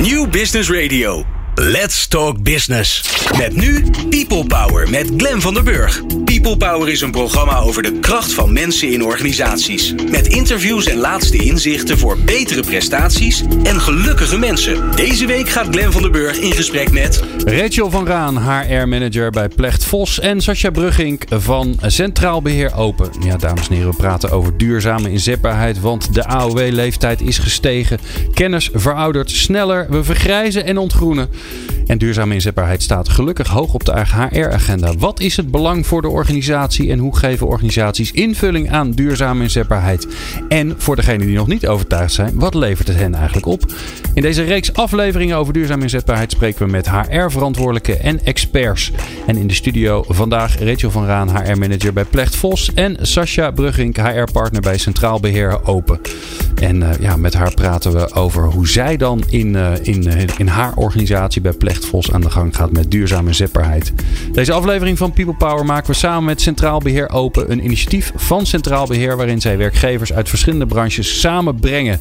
New Business Radio. Let's Talk Business. Met nu People Power met Glen van der Burg. People Power is een programma over de kracht van mensen in organisaties. Met interviews en laatste inzichten voor betere prestaties en gelukkige mensen. Deze week gaat Glen van der Burg in gesprek met... Rachel van Raan, HR-manager bij Plecht Vos. En Sascha Brugging van Centraal Beheer Open. Ja, dames en heren, we praten over duurzame inzetbaarheid. Want de AOW-leeftijd is gestegen. Kennis veroudert sneller. We vergrijzen en ontgroenen. En duurzame inzetbaarheid staat gelukkig hoog op de HR-agenda. Wat is het belang voor de organisatie en hoe geven organisaties invulling aan duurzame inzetbaarheid? En voor degenen die nog niet overtuigd zijn, wat levert het hen eigenlijk op? In deze reeks afleveringen over duurzame inzetbaarheid spreken we met HR-verantwoordelijken en experts. En in de studio vandaag Rachel van Raan, HR-manager bij Plecht Vos. En Sascha Brugging, HR-partner bij Centraal Beheer Open. En uh, ja, met haar praten we over hoe zij dan in, uh, in, uh, in haar organisatie bij Plecht Vos aan de gang gaat met duurzame zetbaarheid. Deze aflevering van People Power maken we samen met Centraal Beheer Open. Een initiatief van Centraal Beheer waarin zij werkgevers uit verschillende branches samenbrengen.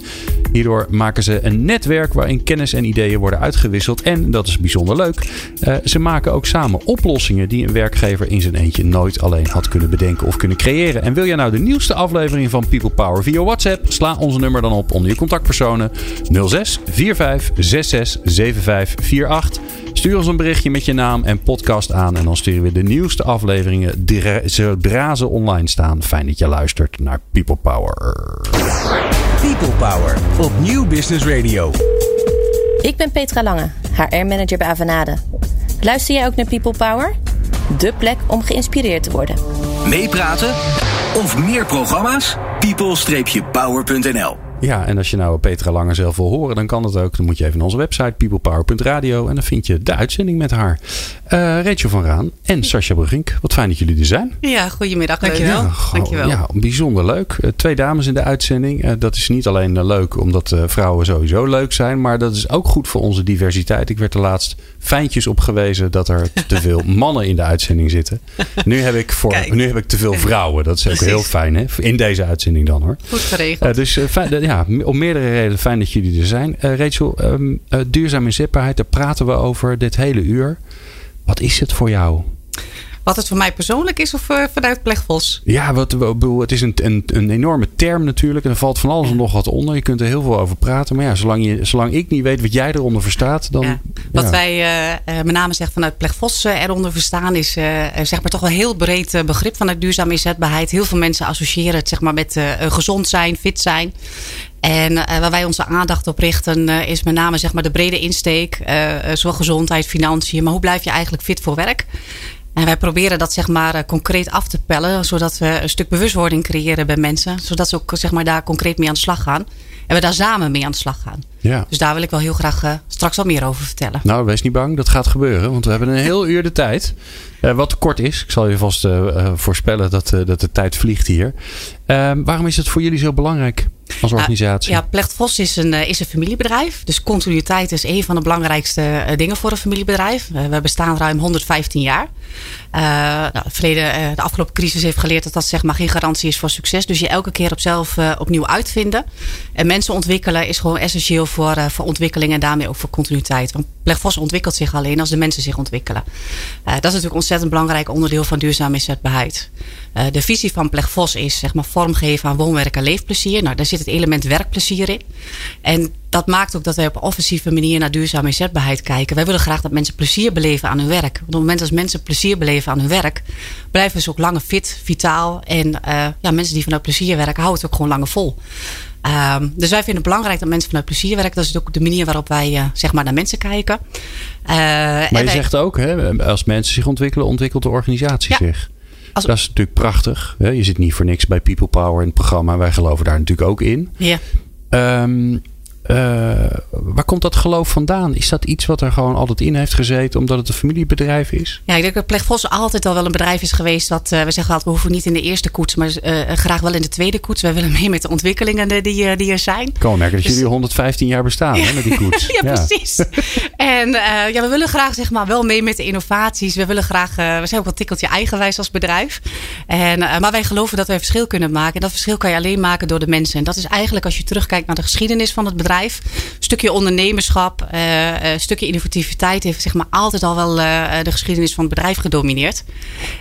Hierdoor maken ze een netwerk waarin kennis en ideeën worden uitgewisseld. En, dat is bijzonder leuk, uh, ze maken ook samen oplossingen die een werkgever in zijn eentje nooit alleen had kunnen bedenken of kunnen creëren. En wil jij nou de nieuwste aflevering van People Power via WhatsApp? Sla onze nummer dan op onder je contactpersonen 06 45 66 75 48. Stuur ons een berichtje met je naam en podcast aan. En dan sturen we de nieuwste afleveringen zodra ze online staan. Fijn dat je luistert naar People Power. People Power op Nieuw Business Radio. Ik ben Petra Lange, HR-manager bij Avanade. Luister jij ook naar People Power? De plek om geïnspireerd te worden. Meepraten of meer programma's? people-power.nl ja, en als je nou Petra Lange zelf wil horen, dan kan dat ook. Dan moet je even naar onze website peoplepower.radio en dan vind je de uitzending met haar. Uh, Rachel van Raan en Sascha Brugink. Wat fijn dat jullie er zijn. Ja, goedemiddag. Dankjewel. Ja, Dankjewel. Ja, bijzonder leuk. Uh, twee dames in de uitzending. Uh, dat is niet alleen leuk omdat vrouwen sowieso leuk zijn, maar dat is ook goed voor onze diversiteit. Ik werd er laatst fijntjes op gewezen dat er te veel mannen in de uitzending zitten. Nu heb ik, voor, nu heb ik te veel vrouwen. Dat is ook heel fijn hè? in deze uitzending dan hoor. Goed geregeld. dus fijn, ja, om meerdere redenen fijn dat jullie er zijn. Uh, Rachel, um, duurzame inzetbaarheid, daar praten we over dit hele uur. Wat is het voor jou? Wat het voor mij persoonlijk is of uh, vanuit Plegvos? Ja, wat, het is een, een, een, enorme term natuurlijk. En er valt van alles en nog wat onder. Je kunt er heel veel over praten. Maar ja, zolang, je, zolang ik niet weet wat jij eronder verstaat, dan... Ja. Wat ja. wij uh, met name zeggen vanuit uh, eronder verstaan is zeg maar toch wel een heel breed begrip vanuit duurzame inzetbaarheid. Heel veel mensen associëren het zeg maar met gezond zijn, fit zijn. En uh, waar wij onze aandacht op richten uh, is met name zeg maar, de brede insteek. Uh, zowel gezondheid, financiën. Maar hoe blijf je eigenlijk fit voor werk? En wij proberen dat zeg maar concreet af te pellen. Zodat we een stuk bewustwording creëren bij mensen. Zodat ze ook zeg maar, daar concreet mee aan de slag gaan. En we daar samen mee aan de slag gaan. Ja. Dus daar wil ik wel heel graag uh, straks al meer over vertellen. Nou, wees niet bang, dat gaat gebeuren. Want we hebben een heel uur de tijd. Uh, wat kort is. Ik zal je vast uh, voorspellen dat, dat de tijd vliegt hier. Ehm, waarom is het voor jullie zo belangrijk? Als organisatie? ja, Plecht Vos is een, is een familiebedrijf. Dus continuïteit is een van de belangrijkste dingen voor een familiebedrijf. we bestaan ruim 115 jaar. Uh, nou, het verleden, de afgelopen crisis heeft geleerd dat dat zeg maar geen garantie is voor succes. Dus je elke keer op zelf opnieuw uitvinden. En mensen ontwikkelen is gewoon essentieel voor, voor ontwikkeling en daarmee ook voor continuïteit. Want Plegvos ontwikkelt zich alleen als de mensen zich ontwikkelen. Dat is natuurlijk een ontzettend belangrijk onderdeel van duurzame inzetbaarheid. Uh, de visie van Plegvos is zeg maar vormgeven aan woonwerk en leefplezier. Nou, daar zit het element werkplezier in. En dat maakt ook dat wij op een offensieve manier naar duurzame inzetbaarheid kijken. Wij willen graag dat mensen plezier beleven aan hun werk. Want op het moment dat mensen plezier beleven aan hun werk, blijven ze ook langer fit, vitaal. En uh, ja, mensen die vanuit plezier werken, houden het ook gewoon langer vol. Um, dus wij vinden het belangrijk dat mensen vanuit plezier werken. Dat is ook de manier waarop wij uh, zeg maar naar mensen kijken. Maar je wij... zegt ook, hè, als mensen zich ontwikkelen, ontwikkelt de organisatie ja. zich. Als... Dat is natuurlijk prachtig. Hè? Je zit niet voor niks bij People Power in het programma. Wij geloven daar natuurlijk ook in. Ja. Um, waar komt dat geloof vandaan? Is dat iets wat er gewoon altijd in heeft gezeten omdat het een familiebedrijf is? Ja, ik denk dat Plegvos altijd al wel een bedrijf is geweest dat uh, we zeggen altijd, we hoeven niet in de eerste koets, maar uh, graag wel in de tweede koets. Wij willen mee met de ontwikkelingen die, die er zijn. Ik kan merken dat dus... jullie 115 jaar bestaan ja. hè, met die koets. ja, ja, precies. en ja, we willen graag zeg maar wel mee met de innovaties. We willen graag, we zijn ook wel tikkeltje eigenwijs als bedrijf. En, maar wij geloven dat wij verschil kunnen maken. En dat verschil kan je alleen maken door de mensen. En dat is eigenlijk als je terugkijkt naar de geschiedenis van het bedrijf Een stukje ondernemerschap, een stukje innovativiteit heeft zeg maar altijd al wel uh, de geschiedenis van het bedrijf gedomineerd.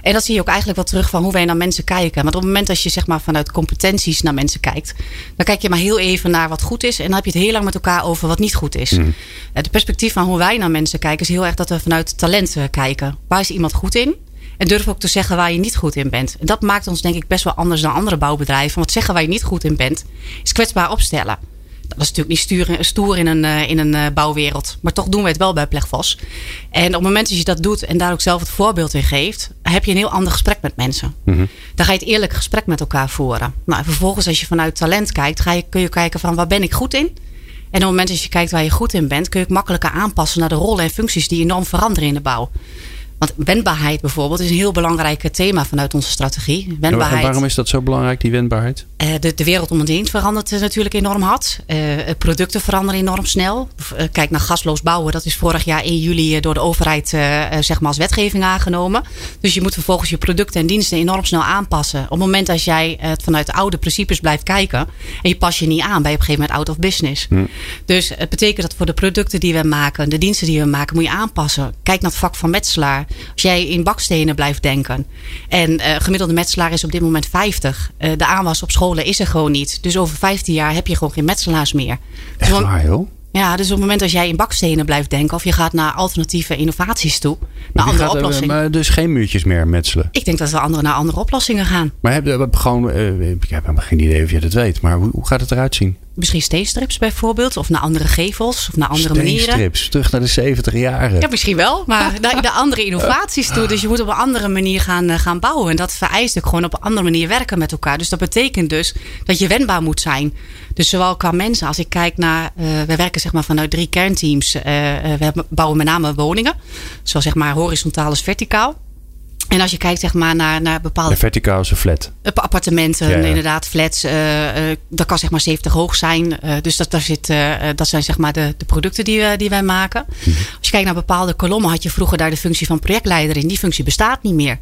En dat zie je ook eigenlijk wel terug van hoe wij naar mensen kijken. Want op het moment dat je zeg maar vanuit competenties naar mensen kijkt, dan kijk je maar heel even naar wat goed is. En dan heb je het heel lang met elkaar over wat niet goed is. Mm. Het perspectief van hoe wij naar mensen kijken is heel erg dat we vanuit talent kijken. Waar is iemand goed in? En durf ook te zeggen waar je niet goed in bent. En dat maakt ons denk ik best wel anders dan andere bouwbedrijven. Want zeggen waar je niet goed in bent, is kwetsbaar opstellen. Dat is natuurlijk niet stuur, stoer in een, eh, in een eh, bouwwereld. Maar toch doen we het wel bij Plegvos. En op het moment dat je dat doet en daar ook zelf het voorbeeld in geeft, heb je een heel ander gesprek met mensen. Mm Dan ga je het eerlijk gesprek met elkaar voeren. Nou, vervolgens, als je vanuit talent kijkt, ga je, kun je kijken van waar ben ik goed in? En op het moment dat je kijkt waar je goed in bent, kun je het makkelijker aanpassen naar de rollen en functies die enorm veranderen in de bouw. Want wendbaarheid bijvoorbeeld is een heel belangrijk thema vanuit onze strategie. Wendbaarheid. waarom is dat zo belangrijk, die wendbaarheid? Uh, de, de wereld om ons heen verandert natuurlijk enorm hard. Uh, producten veranderen enorm snel. Kijk naar gasloos bouwen. Dat is vorig jaar 1 juli door de overheid zeg maar als wetgeving aangenomen. Dus je moet vervolgens je producten en diensten enorm snel aanpassen. Op het moment dat jij het vanuit de oude principes blijft kijken. En je pas je niet aan, ben je op een gegeven moment out of business. Dus het betekent dat voor de producten die we maken, de diensten die we maken, moet je aanpassen. Kijk naar het vak van metselaar. Als jij in bakstenen blijft denken. En uh, gemiddelde metselaar is op dit moment 50. Uh, de aanwas op is er gewoon niet. Dus over 15 jaar heb je gewoon geen metselaars meer. Echt waar, joh? Ja, dus op het moment dat jij in bakstenen blijft denken... of je gaat naar alternatieve innovaties toe, naar andere gaat, oplossingen. Maar dus geen muurtjes meer metselen? Ik denk dat we andere naar andere oplossingen gaan. Maar heb je gewoon... Uh, ik heb helemaal geen idee of je dat weet. Maar hoe, hoe gaat het eruit zien? Misschien steenstrips bijvoorbeeld. Of naar andere gevels. Of naar andere manieren. Steenstrips, terug naar de 70 jaren. Ja, misschien wel. Maar naar de andere innovaties toe. Dus je moet op een andere manier gaan, eh, gaan bouwen. En dat vereist ook gewoon op een andere manier werken met elkaar. Dus dat betekent dus dat je wendbaar moet zijn. Dus zowel qua mensen, als ik kijk naar... Uh, we werken zeg maar vanuit drie kernteams. Uh, we bouwen met name woningen. Zoals zeg maar horizontaal als verticaal. En als je kijkt zeg maar, naar, naar bepaalde... De verticaal is een flat. Appartementen, inderdaad, flats. Uh, uh, dat kan zeg maar 70 hoog zijn. Uh, dus dat, daar zit, dat zijn zeg maar de, de producten die, die wij maken. Mhm. Als je kijkt naar bepaalde kolommen, had je vroeger daar de functie van projectleider in. Die functie bestaat niet meer.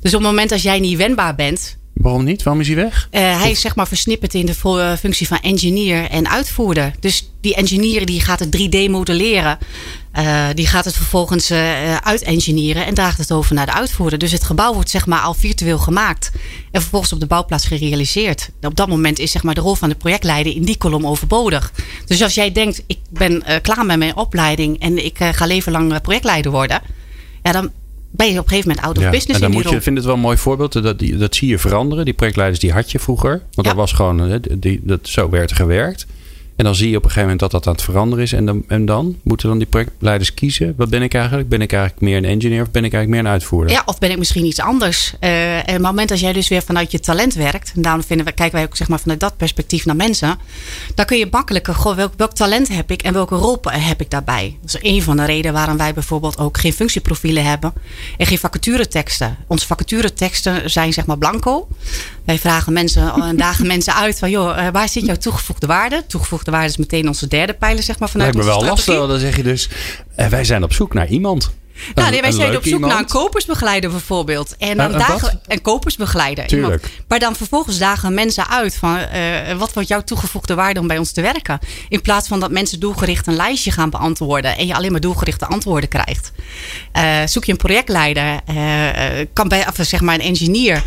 Dus op het moment dat jij niet wendbaar bent, Waarom niet? Waarom is hij weg? Uh, hij is zeg maar versnipperd in de functie van engineer en uitvoerder. Dus die engineer die gaat het 3D modelleren. Uh, die gaat het vervolgens uh, uit-engineeren en draagt het over naar de uitvoerder. Dus het gebouw wordt zeg maar al virtueel gemaakt. En vervolgens op de bouwplaats gerealiseerd. Op dat moment is zeg maar de rol van de projectleider in die kolom overbodig. Dus als jij denkt, ik ben klaar met mijn opleiding en ik ga leven lang projectleider worden. Ja, dan ben je op een gegeven moment out of business. En dan moet je, vind het wel een mooi voorbeeld. Dat, dat zie je veranderen. Die projectleiders die had je vroeger. Want dat was gewoon, die, dat, zo werd gewerkt. En dan zie je op een gegeven moment dat dat aan het veranderen is. En dan, dan moeten dan die projectleiders kiezen. Wat ben ik eigenlijk? Ben ik eigenlijk meer een engineer of ben ik eigenlijk meer een uitvoerder? Ja, of ben ik misschien iets anders? Uh, en op het moment dat jij dus weer vanuit je talent werkt. En daarom vinden we, kijken wij ook zeg maar, vanuit dat perspectief naar mensen. Dan kun je makkelijker, goh, welk, welk talent heb ik en welke rol heb ik daarbij? Dat is een van de redenen waarom wij bijvoorbeeld ook geen functieprofielen hebben. En geen vacatureteksten. Onze vacatureteksten zijn zeg maar blanco. Wij vragen mensen en dagen mensen uit van joh, eh, waar zit jouw toegevoegde waarde? Toegevoegde waarde is meteen onze derde pijler, zeg maar, vanuit Lijkt me wel lastig, dan zeg je dus, eh, wij zijn op zoek naar iemand. Nou, nee, wij zijn op zoek naar een kopersbegeleider bijvoorbeeld. En dan dagen een kopersbegeleider. Tuurlijk. maar dan vervolgens dagen mensen uit van uh, wat wordt jouw toegevoegde waarde om bij ons te werken? In plaats van dat mensen doelgericht een lijstje gaan beantwoorden en je alleen maar doelgerichte antwoorden krijgt. Uh, zoek je een projectleider, uh, kan bij, of zeg maar een engineer.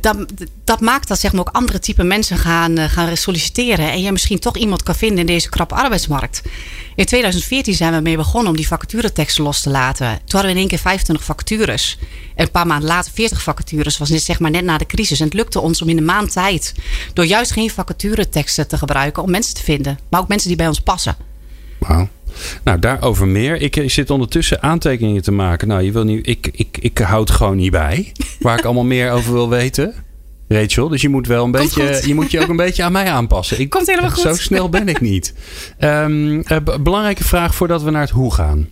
dat, dat maakt dat zeg maar ook andere type mensen gaan, gaan solliciteren. En je misschien toch iemand kan vinden in deze krappe arbeidsmarkt. In 2014 zijn we mee begonnen om die vacatureteksten los te laten. Toen hadden we in één keer 25 vacatures. En een paar maanden later 40 vacatures. was net, zeg maar net na de crisis. En het lukte ons om in een maand tijd... door juist geen vacatureteksten te gebruiken... om mensen te vinden. Maar ook mensen die bij ons passen. Wauw. Nou, daarover meer. Ik, ik, zit ondertussen aantekeningen te maken. Nou, je wil niet, ik, ik, ik houd gewoon niet bij. Waar ik allemaal meer over wil weten. Rachel. Dus je moet wel een beetje, je moet je ook een beetje aan mij aanpassen. Ik, Komt helemaal goed. Zo snel ben ik niet. Um, belangrijke vraag voordat we naar het hoe gaan.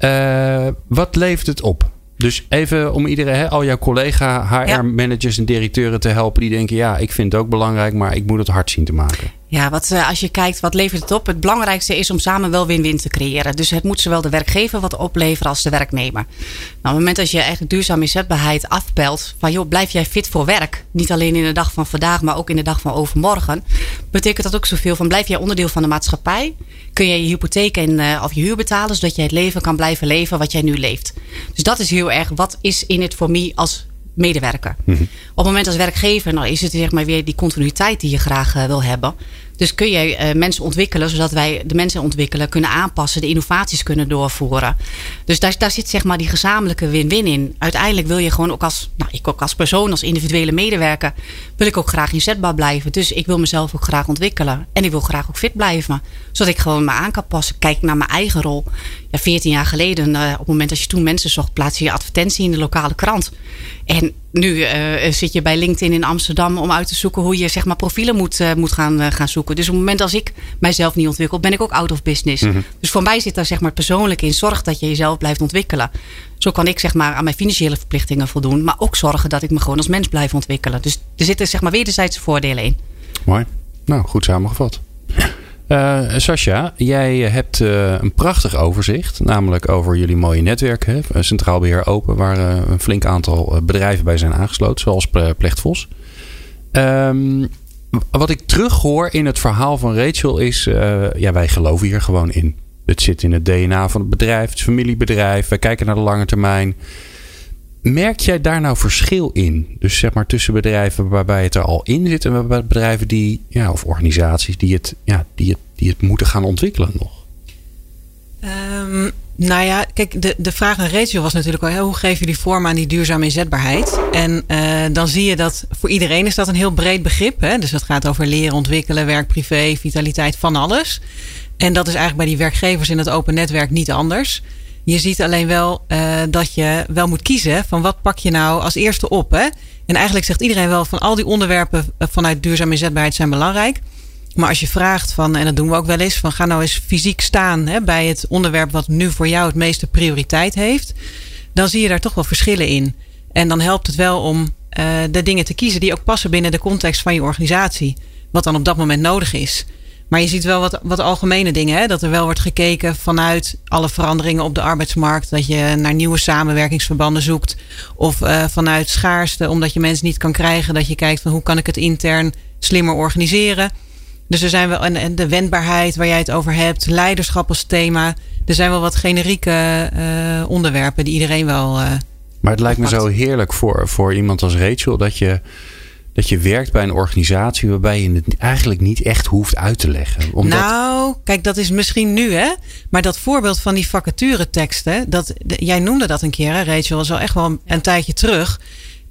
Uh, wat levert het op? Dus even om iedereen, hè, al jouw collega HR-managers en directeuren te helpen die denken: ja, ik vind het ook belangrijk, maar ik moet het hard zien te maken. Ja, wat, uh, als je kijkt wat levert het op, het belangrijkste is om samen wel win-win te creëren. Dus het moet zowel de werkgever wat opleveren als de werknemer. Nou, op het moment dat je eigenlijk duurzame inzetbaarheid afpelt, van joh, blijf jij fit voor werk? Niet alleen in de dag van vandaag, maar ook in de dag van overmorgen. Betekent dat ook zoveel van blijf jij onderdeel van de maatschappij? Kun jij je hypotheek en, uh, of je huur betalen, zodat jij het leven kan blijven leven wat jij nu leeft? Dus dat is heel erg, wat is in het voor mij als medewerker. Mm -hmm. Op het moment als werkgever, nou is het zeg maar weer die continuïteit die je graag uh, wil hebben. Dus kun je uh, mensen ontwikkelen, zodat wij de mensen ontwikkelen, kunnen aanpassen, de innovaties kunnen doorvoeren. Dus daar, daar zit zeg maar die gezamenlijke win-win in. Uiteindelijk wil je gewoon ook als, nou ik ook als persoon, als individuele medewerker, wil ik ook graag inzetbaar blijven. Dus ik wil mezelf ook graag ontwikkelen. En ik wil graag ook fit blijven. Zodat ik gewoon me aan kan passen. Kijk naar mijn eigen rol. Ja, 14 jaar geleden, uh, op het moment dat je toen mensen zocht, plaats je advertentie in de lokale krant. En nu uh, zit je bij LinkedIn in Amsterdam om uit te zoeken hoe je zeg maar, profielen moet, uh, moet gaan, uh, gaan zoeken. Dus op het moment als ik mijzelf niet ontwikkel, ben ik ook out of business. Mm -hmm. Dus voor mij zit daar zeg maar, persoonlijk in. Zorg dat je jezelf blijft ontwikkelen. Zo kan ik zeg maar, aan mijn financiële verplichtingen voldoen. Maar ook zorgen dat ik me gewoon als mens blijf ontwikkelen. Dus er zitten zeg maar, wederzijdse voordelen in. Mooi. Nou, goed samengevat. Uh, Sascha, jij hebt uh, een prachtig overzicht, namelijk over jullie mooie netwerken. Hè? Centraal Beheer Open, waar een flink aantal bedrijven bij zijn aangesloten, zoals Plechtvos. Um, wat ik terughoor in het verhaal van Rachel is, ja, wij geloven hier gewoon in. Het zit in het DNA van het bedrijf, het familiebedrijf. Wij kijken naar de lange termijn. Merk jij daar nou verschil in? Dus zeg maar tussen bedrijven waarbij het er al in zit en bedrijven die, ja, of organisaties die het, ja, die het, die het moeten gaan ontwikkelen nog? Um, nou ja, kijk, de, de vraag aan Rachel was natuurlijk al, hoe geef je die vorm aan die duurzame inzetbaarheid? En uh, dan zie je dat voor iedereen is dat een heel breed begrip. Hè? Dus dat gaat over leren, ontwikkelen, werk, privé, vitaliteit, van alles. En dat is eigenlijk bij die werkgevers in het open netwerk niet anders. Je ziet alleen wel uh, dat je wel moet kiezen van wat pak je nou als eerste op. Hè? En eigenlijk zegt iedereen wel van al die onderwerpen vanuit duurzame inzetbaarheid zijn belangrijk. Maar als je vraagt van, en dat doen we ook wel eens, van ga nou eens fysiek staan hè, bij het onderwerp wat nu voor jou het meeste prioriteit heeft. Dan zie je daar toch wel verschillen in. En dan helpt het wel om uh, de dingen te kiezen die ook passen binnen de context van je organisatie. Wat dan op dat moment nodig is. Maar je ziet wel wat, wat algemene dingen. Hè? Dat er wel wordt gekeken vanuit alle veranderingen op de arbeidsmarkt. Dat je naar nieuwe samenwerkingsverbanden zoekt. Of uh, vanuit schaarste, omdat je mensen niet kan krijgen. Dat je kijkt van hoe kan ik het intern slimmer organiseren. Dus er zijn wel, en, de wendbaarheid waar jij het over hebt. Leiderschap als thema. Er zijn wel wat generieke uh, onderwerpen die iedereen wel. Uh, maar het lijkt me zo heerlijk voor, voor iemand als Rachel dat je dat je werkt bij een organisatie waarbij je het eigenlijk niet echt hoeft uit te leggen. Omdat... Nou, kijk, dat is misschien nu, hè? Maar dat voorbeeld van die vacatureteksten, dat, jij noemde dat een keer, hè, Rachel, was al echt wel een tijdje terug.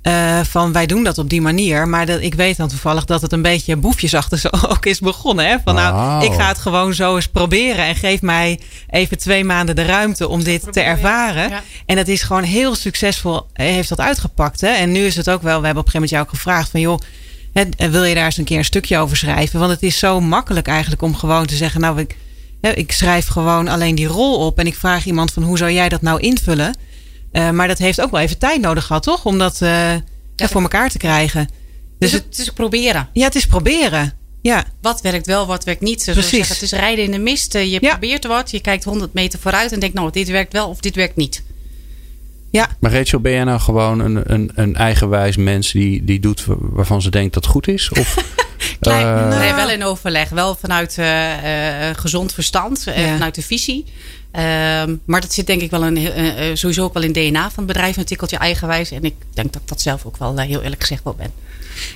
Uh, van wij doen dat op die manier. Maar dat, ik weet dan toevallig dat het een beetje boefjesachtig zo ook is begonnen. Hè? Van wow. nou, ik ga het gewoon zo eens proberen. En geef mij even twee maanden de ruimte om dit te ervaren. Ja. En het is gewoon heel succesvol, heeft dat uitgepakt. Hè? En nu is het ook wel, we hebben op een gegeven moment jou ook gevraagd van joh. Hè, wil je daar eens een keer een stukje over schrijven? Want het is zo makkelijk eigenlijk om gewoon te zeggen, nou, ik, ik schrijf gewoon alleen die rol op. En ik vraag iemand van hoe zou jij dat nou invullen? Uh, maar dat heeft ook wel even tijd nodig gehad, toch? Om dat uh, ja, voor elkaar te krijgen. Dus, dus het, het, is proberen. Ja, het is proberen. Ja. Wat werkt wel, wat werkt niet. Precies. Zeggen, het is rijden in de mist. Je ja. probeert wat, je kijkt 100 meter vooruit en denkt, nou, dit werkt wel of dit werkt niet. Ja. Maar Rachel, ben jij nou gewoon een, een, een eigenwijs mens die, die doet waarvan ze denkt dat het goed is? Of, Klein, uh, nee, wel in overleg. Wel vanuit uh, gezond verstand, ja. vanuit de visie. Um, maar dat zit denk ik wel in, uh, sowieso ook wel in DNA van het bedrijf. Een tikkeltje eigenwijs. En ik denk dat ik dat zelf ook wel uh, heel eerlijk gezegd wel ben.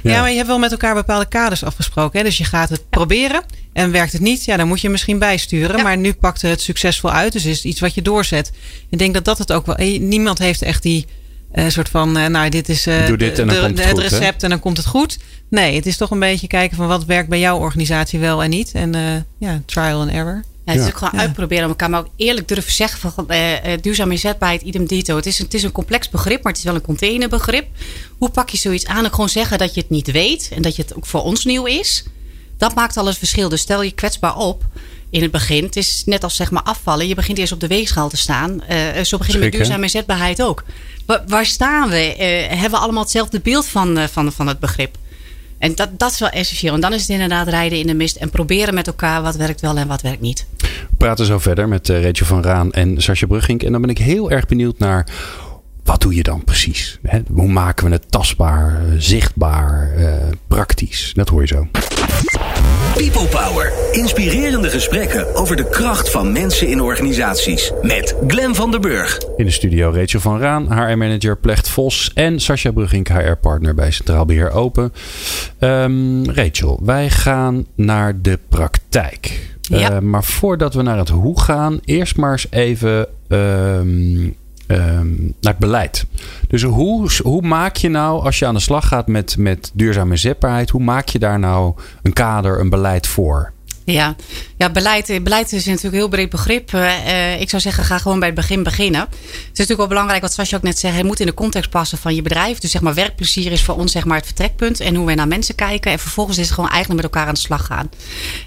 Ja. ja. maar je hebt wel met elkaar bepaalde kaders afgesproken. Hè? Dus je gaat het ja. proberen. En werkt het niet, ja, dan moet je misschien bijsturen. Ja. Maar nu pakt het succesvol uit. Dus is het iets wat je doorzet. Ik denk dat dat het ook wel... Niemand heeft echt die uh, soort van... nou, dit is Doe dit en dan de, komt het, het goed, recept hè? en dan komt het goed. Nee, het is toch een beetje kijken van wat werkt bij jouw organisatie wel en niet. En ja, trial and error. Ja, het is ook gewoon ja. uitproberen aan elkaar, maar ook eerlijk durven zeggen van uh, duurzaam inzetbaarheid, idem dito. Het is, een, het is een complex begrip, maar het is wel een containerbegrip. Hoe pak je zoiets aan? En gewoon zeggen dat je het niet weet en dat je het ook voor ons nieuw is. Dat maakt al het verschil. Dus stel je kwetsbaar op in het begin. Het is net als zeg maar afvallen. Je begint eerst op de weegschaal te staan. Uh, zo beginnen met duurzame inzetbaarheid ook. Waar, waar staan we? Uh, hebben we allemaal hetzelfde beeld van, uh, van, van het begrip? En dat, dat is wel essentieel. En dan is het inderdaad rijden in de mist en proberen met elkaar wat werkt wel en wat werkt niet. We praten zo verder met uh, Rachel van Raan en Sascha Brugging. En dan ben ik heel erg benieuwd naar wat doe je dan precies? Hoe maken we het tastbaar, eh, zichtbaar, uh, praktisch? Dat hoor je zo. People Power. Inspirerende gesprekken over de kracht van mensen in organisaties. Met Glen van der Burg. In de studio Rachel van Raan, HR-manager Plecht Vos. En Sascha Brugging, HR-partner bij Centraal Beheer Open. Um, Rachel, wij gaan naar de praktijk. Ja. Uh, maar voordat we naar het hoe gaan, eerst maar eens even um, um, naar het beleid. Dus hoe, hoe maak je nou, als je aan de slag gaat met, met duurzame zetbaarheid, hoe maak je daar nou een kader, een beleid voor? Ja, ja beleid, beleid is natuurlijk een heel breed begrip. Uh, ik zou zeggen, ga gewoon bij het begin beginnen. Het is natuurlijk wel belangrijk, wat Sascha ook net zei, het moet in de context passen van je bedrijf. Dus zeg maar, werkplezier is voor ons zeg maar, het vertrekpunt en hoe wij naar mensen kijken. En vervolgens is het gewoon eigenlijk met elkaar aan de slag gaan.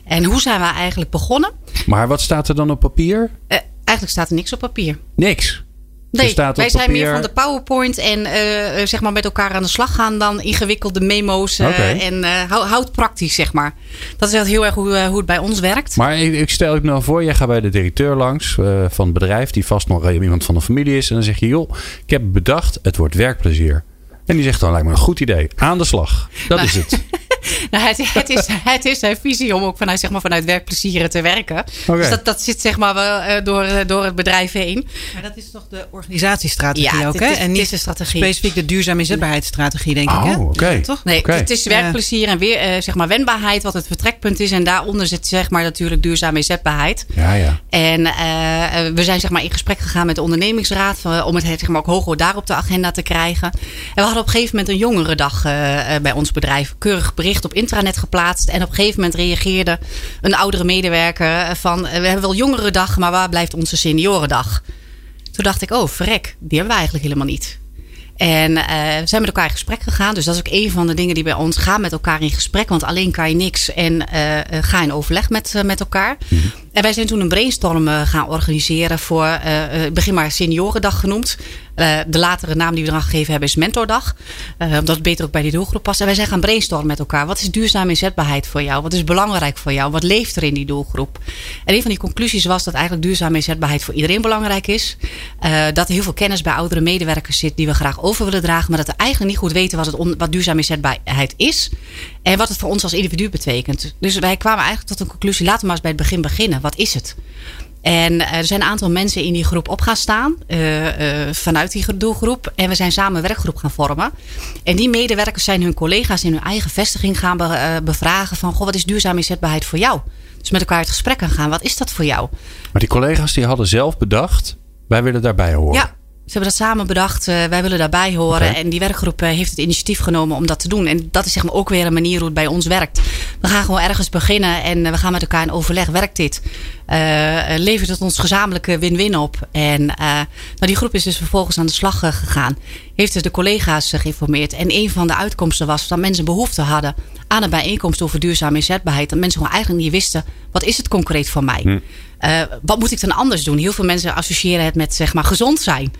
En hoe zijn we eigenlijk begonnen? Maar wat staat er dan op papier? Uh, eigenlijk staat er niks op papier. Niks? Nee, wij zijn meer van de PowerPoint en uh, zeg maar met elkaar aan de slag gaan dan ingewikkelde memo's. Uh, okay. En uh, houd praktisch, zeg maar. Dat is heel erg hoe, hoe het bij ons werkt. Maar ik, ik stel ik nou voor, jij gaat bij de directeur langs van het bedrijf, die vast nog iemand van de familie is. En dan zeg je, joh, ik heb bedacht, het wordt werkplezier. En die zegt dan, lijkt me een goed idee. Aan de slag. Dat nou, is het. nou, het, het, is, het is zijn visie om ook vanuit, zeg maar, vanuit werkplezieren te werken. Okay. Dus dat, dat zit zeg maar wel door, door het bedrijf heen. Maar dat is toch de organisatiestrategie ja, ook, hè? En niet de strategie. specifiek de duurzame inzetbaarheidsstrategie, denk oh, ik. Hè? Oké. Okay. toch? Nee, okay. het is werkplezier en weer, uh, zeg maar, wendbaarheid, wat het vertrekpunt is. En daaronder zit zeg maar natuurlijk duurzame inzetbaarheid. Ja, ja. En uh, we zijn zeg maar in gesprek gegaan met de ondernemingsraad uh, om het zeg maar ook hoger daar op de agenda te krijgen. En we hadden op een gegeven moment een jongerendag bij ons bedrijf. Keurig bericht op intranet geplaatst. En op een gegeven moment reageerde een oudere medewerker van... we hebben wel jongerendag, maar waar blijft onze seniorendag? Toen dacht ik, oh verrek, die hebben we eigenlijk helemaal niet. En uh, we zijn met elkaar in gesprek gegaan. Dus dat is ook een van de dingen die bij ons gaan met elkaar in gesprek. Want alleen kan je niks. En uh, ga in overleg met, uh, met elkaar. Mm -hmm. En wij zijn toen een brainstorm gaan organiseren voor, begin maar seniorendag genoemd. Uh, de latere naam die we eraan gegeven hebben is Mentordag. Uh, omdat het beter ook bij die doelgroep past. En wij zijn gaan brainstormen met elkaar. Wat is duurzame inzetbaarheid voor jou? Wat is belangrijk voor jou? Wat leeft er in die doelgroep? En een van die conclusies was dat eigenlijk duurzame inzetbaarheid voor iedereen belangrijk is. Uh, dat er heel veel kennis bij oudere medewerkers zit die we graag over willen dragen. Maar dat we eigenlijk niet goed weten wat, het wat duurzame inzetbaarheid is. En wat het voor ons als individu betekent. Dus wij kwamen eigenlijk tot een conclusie. Laten we maar eens bij het begin beginnen. Wat is het? En er zijn een aantal mensen in die groep op gaan staan. Uh, uh, vanuit die doelgroep. En we zijn samen een werkgroep gaan vormen. En die medewerkers zijn hun collega's in hun eigen vestiging gaan be, uh, bevragen. Van, goh, wat is duurzame inzetbaarheid voor jou? Dus met elkaar het gesprek gaan gaan. Wat is dat voor jou? Maar die collega's die hadden zelf bedacht. Wij willen daarbij horen. Ja, ze hebben dat samen bedacht. Uh, wij willen daarbij horen. Okay. En die werkgroep uh, heeft het initiatief genomen om dat te doen. En dat is zeg maar ook weer een manier hoe het bij ons werkt. We gaan gewoon ergens beginnen en uh, we gaan met elkaar in overleg. Werkt dit? levert het ons gezamenlijke win-win op? En nou, die groep is dus vervolgens aan de slag gegaan. Heeft dus de collega's geïnformeerd. En een van de uitkomsten was dat mensen behoefte hadden aan een bijeenkomst over duurzame inzetbaarheid. Dat mensen gewoon eigenlijk niet wisten, wat is het concreet voor mij? Hm. wat moet ik dan anders doen? Heel veel mensen associëren het met zeg maar gezond zijn.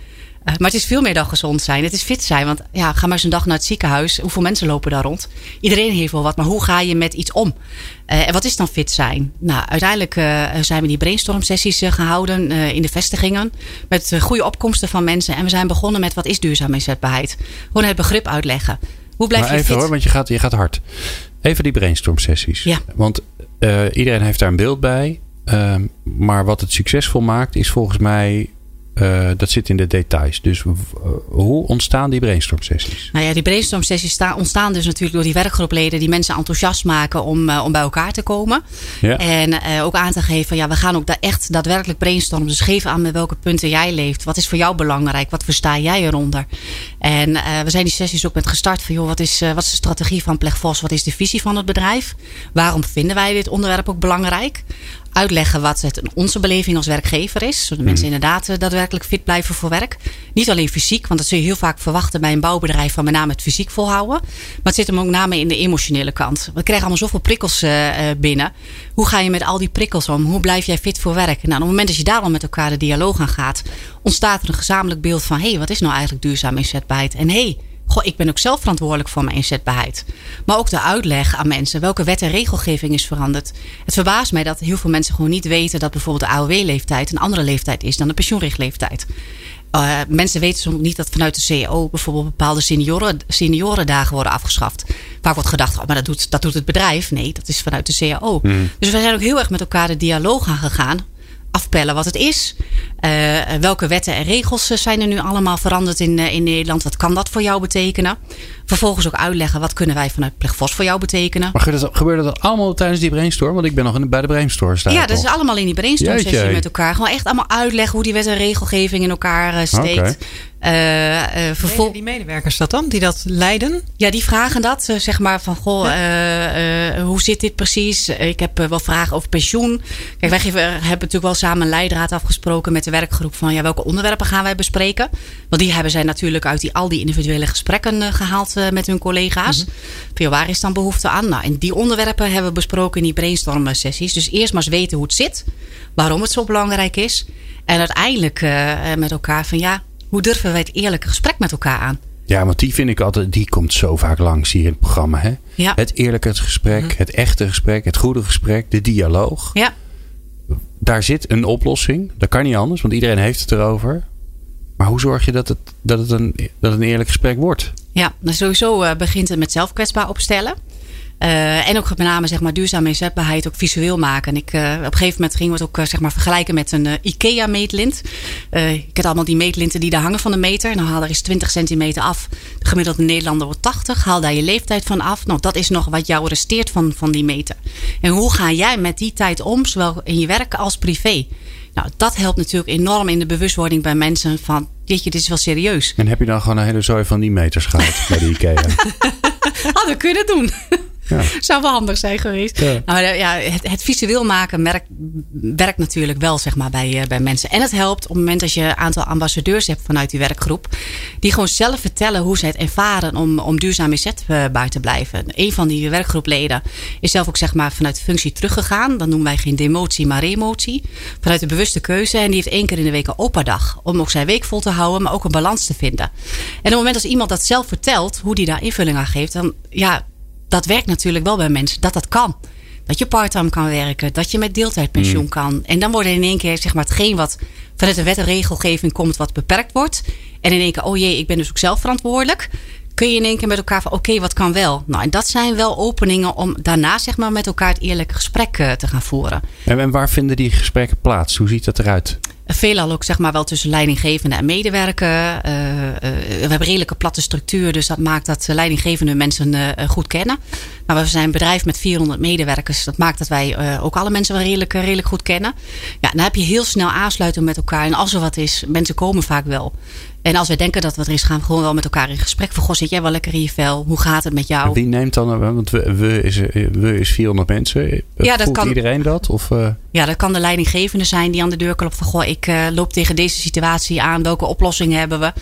Uh, maar het is veel meer dan gezond zijn. Het is fit zijn. Want ja, ga maar eens een dag naar het ziekenhuis. Hoeveel mensen lopen daar rond? Iedereen heeft wel wat. Maar hoe ga je met iets om? Uh, en wat is dan fit zijn? Nou, uiteindelijk uh, zijn we die brainstorm sessies gehouden in de vestigingen. Met goede opkomsten van mensen. En we zijn begonnen met wat is duurzame inzetbaarheid? Gewoon het begrip uitleggen. Hoe blijf maar je even fit? hoor, want je gaat, je gaat hard. Even die brainstorm sessies. Ja. Want iedereen heeft daar een beeld bij. Ehm, maar wat het succesvol maakt is volgens mij uh, dat zit in de details. Dus uh, hoe ontstaan die brainstorm sessies? Nou ja, die brainstorm sessies ontstaan dus natuurlijk door die werkgroepleden die mensen enthousiast maken om, uh, om bij elkaar te komen. Ja. En ook aan te geven, ja, we gaan ook daar echt daadwerkelijk brainstormen. Dus geef aan met welke punten jij leeft. Wat is voor jou belangrijk? Wat versta jij eronder? En we zijn die sessies ook met gestart van, joh, wat is, wat is de strategie van Plegvos? Wat is de visie van het bedrijf? Waarom vinden wij dit onderwerp ook belangrijk? Uitleggen wat het onze beleving als werkgever is. Zodat mensen Mhm. inderdaad uh, daadwerkelijk fit blijven voor werk. Niet alleen fysiek, want dat zul je heel vaak verwachten bij een bouwbedrijf van met name het fysiek volhouden. Maar het zit hem ook name in de emotionele kant. We krijgen allemaal zoveel prikkels uh, uh, binnen. Hoe ga je met al die prikkels om? Hoe blijf jij fit voor werk? Nou, op het moment dat je daar al met elkaar de dialoog aan gaat, ontstaat er een gezamenlijk beeld van: hé, hey, wat is nou eigenlijk duurzaam inzetbaarheid? En hé, hey, Goh, ik ben ook zelf verantwoordelijk voor mijn inzetbaarheid. Maar ook de uitleg aan mensen welke wet en regelgeving is veranderd. Het verbaast mij dat heel veel mensen gewoon niet weten dat bijvoorbeeld de AOW-leeftijd een andere leeftijd is dan de pensioenrichtleeftijd. Uh, mensen weten soms niet dat vanuit de CEO bijvoorbeeld bepaalde senioren, seniorendagen worden afgeschaft. Vaak wordt gedacht, oh, maar dat doet, dat doet het bedrijf. Nee, dat is vanuit de CAO. Mm. Dus we zijn ook heel erg met elkaar de dialoog aangegaan afpellen wat het is. Uh, welke wetten en regels zijn er nu allemaal veranderd in, uh, in Nederland? Wat kan dat voor jou betekenen? Vervolgens ook uitleggen wat kunnen wij vanuit Plegvos voor jou betekenen. Maar gebeurde dat, gebeurde dat allemaal tijdens die brainstorm? Want ik ben nog in, bij de brainstorm staan. Ja, dat is allemaal in die brainstorm sessie met elkaar. Gewoon echt allemaal uitleggen hoe die wet en regelgeving in elkaar steekt. Okay. Uh, uh, vervol- die medewerkers dat dan, die dat leiden? Ja, die vragen dat. Uh, zeg maar van, goh, ja. hoe zit dit precies? Ik heb wel vragen over pensioen. Kijk, wij geven, hebben natuurlijk wel samen een leidraad afgesproken met de werkgroep van ja, welke onderwerpen gaan wij bespreken? Want die hebben zij natuurlijk uit die, al die individuele gesprekken gehaald met hun collega's. Veel waar is dan behoefte aan? Nou, en die onderwerpen hebben we besproken in die brainstorm sessies. Dus eerst maar eens weten hoe het zit, waarom het zo belangrijk is. En uiteindelijk met elkaar van ja, hoe durven wij het eerlijke gesprek met elkaar aan? Ja, want die vind ik altijd, die komt zo vaak langs hier in het programma. Hè? Ja. Het eerlijke gesprek, mhm. het echte gesprek, het goede gesprek, de dialoog. Ja. Daar zit een oplossing. Dat kan niet anders, want iedereen heeft het erover. Maar hoe zorg je dat het, dat het, een, dat het een eerlijk gesprek wordt? Ja, nou sowieso uh, begint het met zelfkwetsbaar opstellen. Uh, en ook met name zeg maar, duurzame inzetbaarheid ook visueel maken. En ik, uh, op een gegeven moment gingen we het ook uh, zeg maar, vergelijken met een IKEA meetlint. ik heb allemaal die meetlinten die daar hangen van de meter. Nou haal er eens 20 centimeter af. De gemiddelde Nederlander wordt 80. Haal daar je leeftijd van af. Nou, dat is nog wat jou resteert van, van die meter. En hoe ga jij met die tijd om, zowel in je werk als privé? Nou, dat helpt natuurlijk enorm in de bewustwording bij mensen van, dit, dit is wel serieus. En heb je dan gewoon een hele zooi van die meters gehad bij de IKEA? Hadden we kunnen doen. Ja. Zou wel handig zijn geweest. Ja. Nou, ja, het, het visueel maken merkt, werkt natuurlijk wel zeg maar, bij, uh, bij mensen. En het helpt op het moment dat je een aantal ambassadeurs hebt vanuit die werkgroep. Die gewoon zelf vertellen hoe ze het ervaren om, om duurzaam inzetbaar te blijven. Een van die werkgroepleden is zelf ook zeg maar, vanuit de functie teruggegaan. Dan noemen wij geen demotie, maar remotie. Vanuit de bewuste keuze. En die heeft één keer in de week een opa-dag. Om ook zijn week vol te houden, maar ook een balans te vinden. En op het moment als iemand dat zelf vertelt, hoe die daar invulling aan geeft, dan ja, dat werkt natuurlijk wel bij mensen, dat dat kan. Dat je parttime kan werken, dat je met deeltijdpensioen mm. kan. En dan wordt in één keer zeg maar, hetgeen wat vanuit de wet en regelgeving komt, wat beperkt wordt. En in één keer, oh jee, ik ben dus ook zelf verantwoordelijk. Kun je in één keer met elkaar van, oké, wat kan wel? Nou, en dat zijn wel openingen om daarna zeg maar, met elkaar het eerlijke gesprek uh, te gaan voeren. En, en waar vinden die gesprekken plaats? Hoe ziet dat eruit? Veelal ook zeg maar wel tussen leidinggevende en medewerker. Uh, uh, we hebben redelijke platte structuur, dus dat maakt dat leidinggevende mensen uh, goed kennen. Maar we zijn een bedrijf met 400 medewerkers. Dat maakt dat wij ook alle mensen wel redelijk, redelijk goed kennen. Ja, dan heb je heel snel aansluiten met elkaar. En als er wat is, mensen komen vaak wel. En als wij denken dat wat er is, gaan we gewoon wel met elkaar in gesprek. Van, goh, zit jij wel lekker in je vel? Hoe gaat het met jou? Wie neemt dan, want we, we, is, we is 400 mensen. Ja, dat kan, iedereen dat? Of, uh... Ja, dat kan de leidinggevende zijn die aan de deur klopt van, goh, ik uh, loop tegen deze situatie aan. Welke oplossingen hebben we?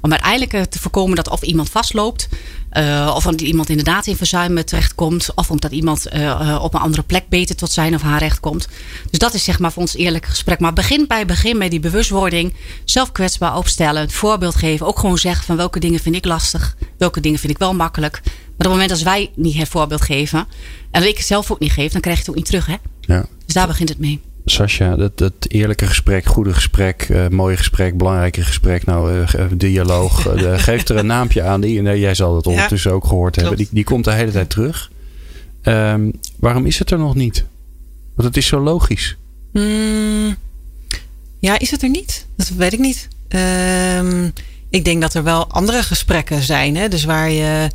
Om uiteindelijk te voorkomen dat of iemand vastloopt. Uh, of omdat iemand inderdaad in verzuim terechtkomt. Of omdat iemand uh, op een andere plek beter tot zijn of haar recht komt. Dus dat is zeg maar voor ons eerlijke gesprek. Maar begin bij begin met die bewustwording. Zelf kwetsbaar opstellen. Een voorbeeld geven. Ook gewoon zeggen van welke dingen vind ik lastig. Welke dingen vind ik wel makkelijk. Maar op het moment als wij niet het voorbeeld geven. En ik het zelf ook niet geef. Dan krijg je het ook niet terug. Hè? Ja. Dus daar begint het mee. Sascha, dat, dat eerlijke gesprek, goede gesprek, uh, mooie gesprek, belangrijke gesprek, nou, uh, dialoog. Uh, geef er een naampje aan. Die, nee, jij zal het ondertussen ook gehoord hebben. Die, die komt de hele tijd terug. Um, waarom is het er nog niet? Want het is zo logisch. Mm, ja, is het er niet? Dat weet ik niet. Um, ik denk dat er wel andere gesprekken zijn. Hè? Dus waar je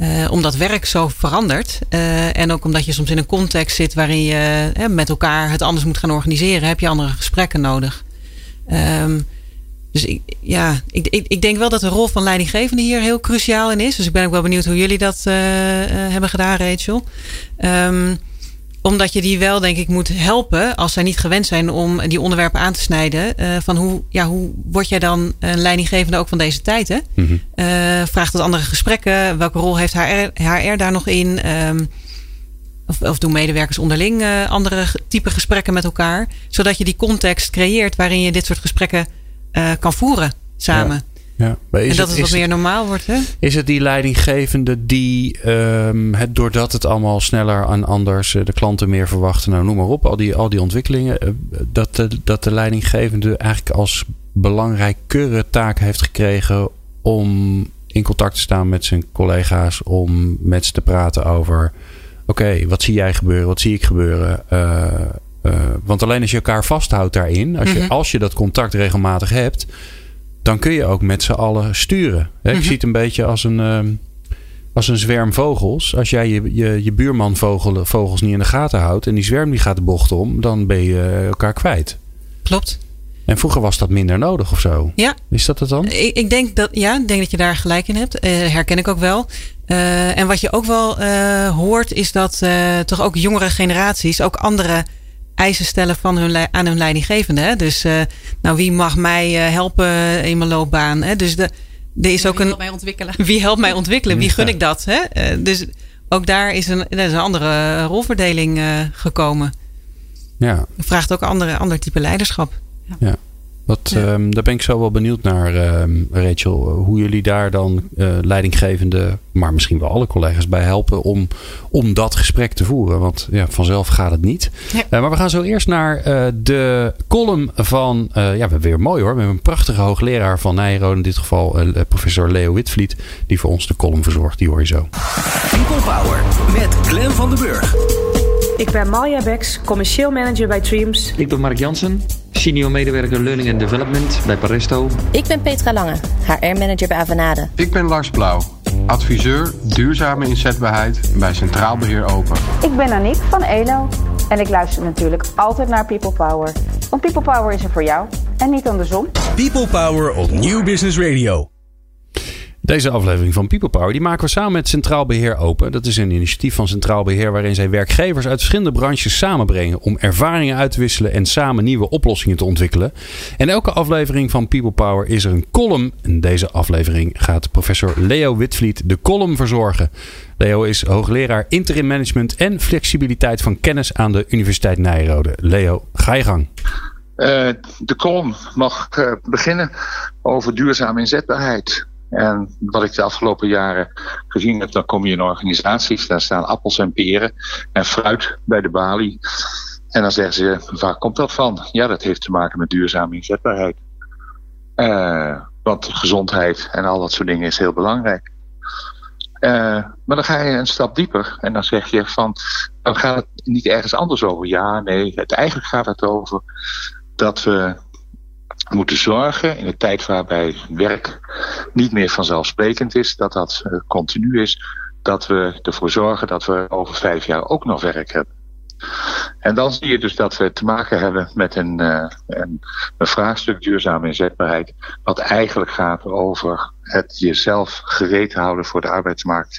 uh, omdat werk zo verandert. Uh, en ook omdat je soms in een context zit waarin je uh, met elkaar het anders moet gaan organiseren, heb je andere gesprekken nodig. Um, dus ik, ja, ik, ik, ik, denk wel dat de rol van leidinggevende hier heel cruciaal in is. Dus ik ben ook wel benieuwd hoe jullie dat hebben gedaan, Rachel. Um, omdat je die wel, denk ik, moet helpen als zij niet gewend zijn om die onderwerpen aan te snijden. Uh, van hoe, ja, hoe word jij dan een leidinggevende ook van deze tijd? Hè? Mm -hmm. uh, vraagt het andere gesprekken. Welke rol heeft HR, HR daar nog in? Um, of, of doen medewerkers onderling uh, andere type gesprekken met elkaar? Zodat je die context creëert waarin je dit soort gesprekken kan voeren samen. Ja. En dat het, het wat meer normaal wordt. Hè? Is het die leidinggevende die um, het, doordat het allemaal sneller en anders de klanten meer verwachten, nou noem maar op, al die, al die ontwikkelingen, dat de, dat de leidinggevende eigenlijk als belangrijkere taak heeft gekregen om in contact te staan met zijn collega's, om met ze te praten over: oké, wat zie jij gebeuren, wat zie ik gebeuren? Uh, uh, want alleen als je elkaar vasthoudt daarin, als je, mm-hmm. als je dat contact regelmatig hebt, dan kun je ook met z'n allen sturen. Ik mm-hmm. zie het een beetje als een, uh, als een zwerm vogels. Als jij je, je, je buurman vogel, vogels niet in de gaten houdt en die zwerm die gaat de bocht om, dan ben je elkaar kwijt. Klopt. En vroeger was dat minder nodig of zo. Ja. Is dat het dan? Ik, ik denk dat, ja, ik denk dat je daar gelijk in hebt. Uh, herken ik ook wel. Uh, en wat je ook wel uh, hoort, is dat toch ook jongere generaties ook andere eisen stellen van hun, aan hun leidinggevende. Hè? Dus nou, wie mag mij helpen in mijn loopbaan? Hè? Dus de, er is ook wie een. Helpt mij ontwikkelen? Wie helpt mij ontwikkelen? Wie gun ik dat? Hè? dus ook daar is een, er is een andere rolverdeling gekomen. Ja. Vraagt ook een andere, ander type leiderschap. Ja. Wat, ehm, daar ben ik zo wel benieuwd naar, ehm, Rachel. Hoe jullie daar dan uh, leidinggevende, maar misschien wel alle collega's bij helpen om, om dat gesprek te voeren. Want ja, vanzelf gaat het niet. Uh, maar we gaan zo eerst naar uh, de column van, ja, we hebben weer mooi hoor. We hebben een prachtige hoogleraar van Nijrode, in dit geval professor Leo Witvliet, die voor ons de column verzorgt. Die hoor je zo. People Power met Glen van den Burg. Ik ben Malja Beks, commercieel manager bij Dreams. Ik ben Mark Jansen, senior medewerker Learning and Development bij Paresto. Ik ben Petra Lange, HR-manager bij Avanade. Ik ben Lars Blauw, adviseur duurzame inzetbaarheid bij Centraal Beheer Open. Ik ben Aniek van ELO en ik luister natuurlijk altijd naar People Power. Want People Power is er voor jou en niet andersom. People Power op New Business Radio. Deze aflevering van People Power die maken we samen met Centraal Beheer Open. Dat is een initiatief van Centraal Beheer waarin zij werkgevers uit verschillende branches samenbrengen om ervaringen uit te wisselen en samen nieuwe oplossingen te ontwikkelen. En elke aflevering van People Power is er een column. En deze aflevering gaat professor Leo Witvliet de column verzorgen. Leo is hoogleraar interim management en flexibiliteit van kennis aan de Universiteit Nijrode. Leo, ga je gang. Uh, de column mag uh, beginnen over duurzame inzetbaarheid. En wat ik de afgelopen jaren gezien heb, dan kom je in organisaties, daar staan appels en peren en fruit bij de balie. En dan zeggen ze, waar komt dat van? Ja, dat heeft te maken met duurzame inzetbaarheid. Uh, want gezondheid en al dat soort dingen is heel belangrijk. Uh, maar dan ga je een stap dieper en dan zeg je van, dan gaat het niet ergens anders over. Ja, nee, het, eigenlijk gaat het over dat we moeten zorgen in een tijd waarbij werk niet meer vanzelfsprekend is, dat dat uh, continu is, dat we ervoor zorgen dat we over vijf jaar ook nog werk hebben. En dan zie je dus dat we te maken hebben met een, een, een vraagstuk duurzame inzetbaarheid, wat eigenlijk gaat over het jezelf gereed houden voor de arbeidsmarkt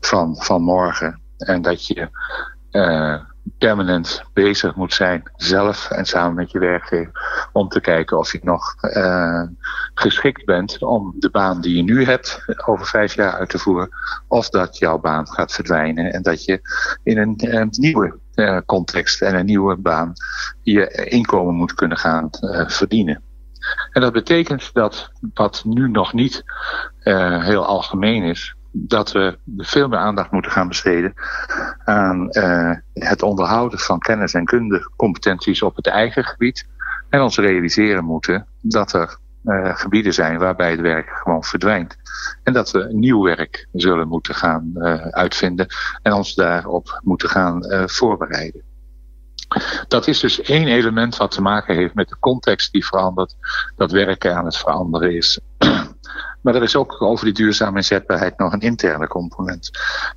van, van morgen. En dat je uh, permanent bezig moet zijn, zelf en samen met je werkgever, om te kijken of je nog uh, geschikt bent om de baan die je nu hebt over vijf jaar uit te voeren, of dat jouw baan gaat verdwijnen en dat je in een, een nieuwe uh, context en een nieuwe baan je inkomen moet kunnen gaan uh, verdienen. En dat betekent dat wat nu nog niet heel algemeen is, dat we veel meer aandacht moeten gaan besteden aan uh, het onderhouden van kennis en kunde competenties op het eigen gebied. En ons realiseren moeten dat er uh, gebieden zijn waarbij het werk gewoon verdwijnt. En dat we nieuw werk zullen moeten gaan uh, uitvinden en ons daarop moeten gaan voorbereiden. Dat is dus één element wat te maken heeft met de context die verandert, dat werken aan het veranderen is. Maar er is ook over die duurzame inzetbaarheid nog een interne component.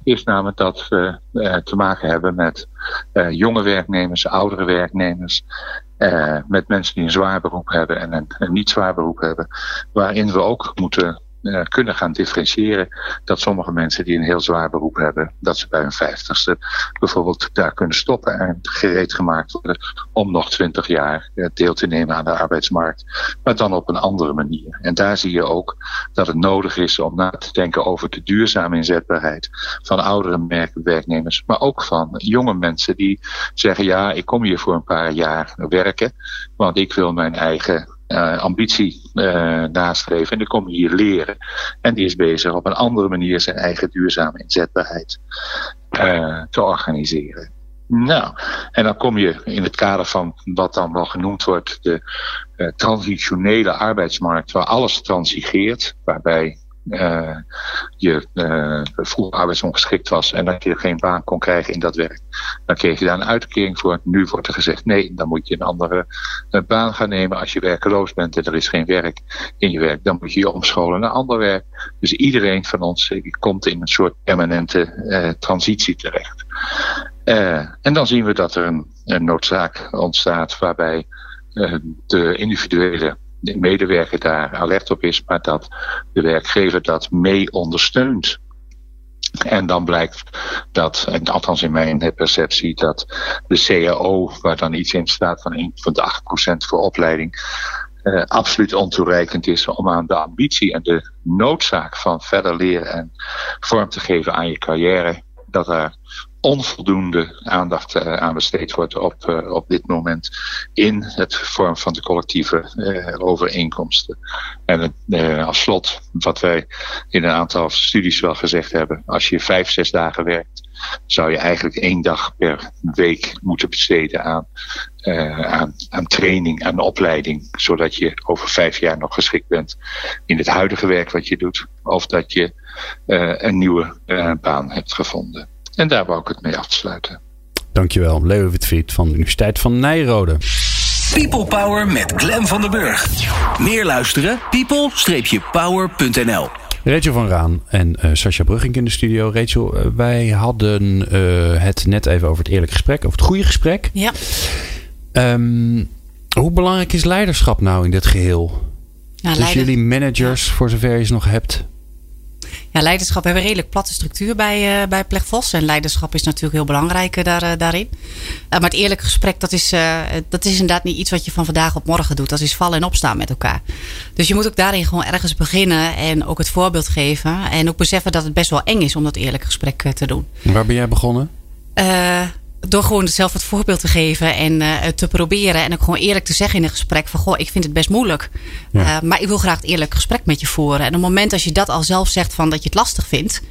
Is namelijk dat we uh, te maken hebben met uh, jonge werknemers, oudere werknemers, uh, met mensen die een zwaar beroep hebben en een niet zwaar beroep hebben, waarin we ook moeten uh, kunnen gaan differentiëren. Dat sommige mensen die een heel zwaar beroep hebben, dat ze bij hun vijftigste bijvoorbeeld daar kunnen stoppen en gereed gemaakt worden om nog twintig jaar uh, deel te nemen aan de arbeidsmarkt. Maar dan op een andere manier. En daar zie je ook dat het nodig is om na te denken over de duurzame inzetbaarheid van oudere werknemers, maar ook van jonge mensen die zeggen ja, ik kom hier voor een paar jaar werken, want ik wil mijn eigen ambitie nastreven. En dan kom je hier leren. En die is bezig op een andere manier zijn eigen duurzame inzetbaarheid te organiseren. Nou, en dan kom je in het kader van wat dan wel genoemd wordt de transitionele arbeidsmarkt, waar alles transigeert, waarbij uh, je uh, vroeger arbeidsongeschikt was en dat je geen baan kon krijgen in dat werk. Dan kreeg je daar een uitkering voor. Nu wordt er gezegd nee, dan moet je een andere uh, baan gaan nemen. Als je werkeloos bent en er is geen werk in je werk, dan moet je je omscholen naar ander werk. Dus iedereen van ons komt in een soort permanente transitie terecht. en dan zien we dat er een, een noodzaak ontstaat waarbij de individuele de medewerker daar alert op is, maar dat de werkgever dat mee ondersteunt. En dan blijkt dat, en althans in mijn perceptie, dat de CAO, waar dan iets in staat van 1 van de 8% voor opleiding, uh, absoluut ontoereikend is om aan de ambitie en de noodzaak van verder leren en vorm te geven aan je carrière, dat er onvoldoende aandacht uh, aan besteed wordt op, uh, op dit moment in het vorm van de collectieve uh, overeenkomsten. En als slot, wat wij in een aantal studies wel gezegd hebben, als je vijf, zes dagen werkt, zou je eigenlijk één dag per week moeten besteden aan, aan, aan training, aan opleiding, zodat je over vijf jaar nog geschikt bent in het huidige werk wat je doet, of dat je een nieuwe baan hebt gevonden. En daar wou ik het mee afsluiten. Dankjewel, Leo Witfried van de Universiteit van Nijrode. People Power met Glen van den Burg. Meer luisteren? people-power.nl Rachel van Raan en uh, Sascha Brugging in de studio. Rachel, uh, wij hadden uh, het net even over het eerlijke gesprek, over het goede gesprek. Ja. Um, hoe belangrijk is leiderschap nou in dit geheel? Ja, dus leider... jullie managers, ja. voor zover je ze nog hebt. Ja, leiderschap. Hebben een redelijk platte structuur bij, uh, bij. En leiderschap is natuurlijk heel belangrijk uh, daar, uh, daarin. maar het eerlijke gesprek, dat is, dat is inderdaad niet iets wat je van vandaag op morgen doet. Dat is vallen en opstaan met elkaar. Dus je moet ook daarin gewoon ergens beginnen. En ook het voorbeeld geven. En ook beseffen dat het best wel eng is om dat eerlijke gesprek te doen. Waar ben jij begonnen? Door gewoon zelf het voorbeeld te geven en uh, te proberen. En ook gewoon eerlijk te zeggen in een gesprek: van goh, ik vind het best moeilijk. Ja. Uh, maar ik wil graag het eerlijk gesprek met je voeren. En op het moment als je dat al zelf zegt van dat je het lastig vindt,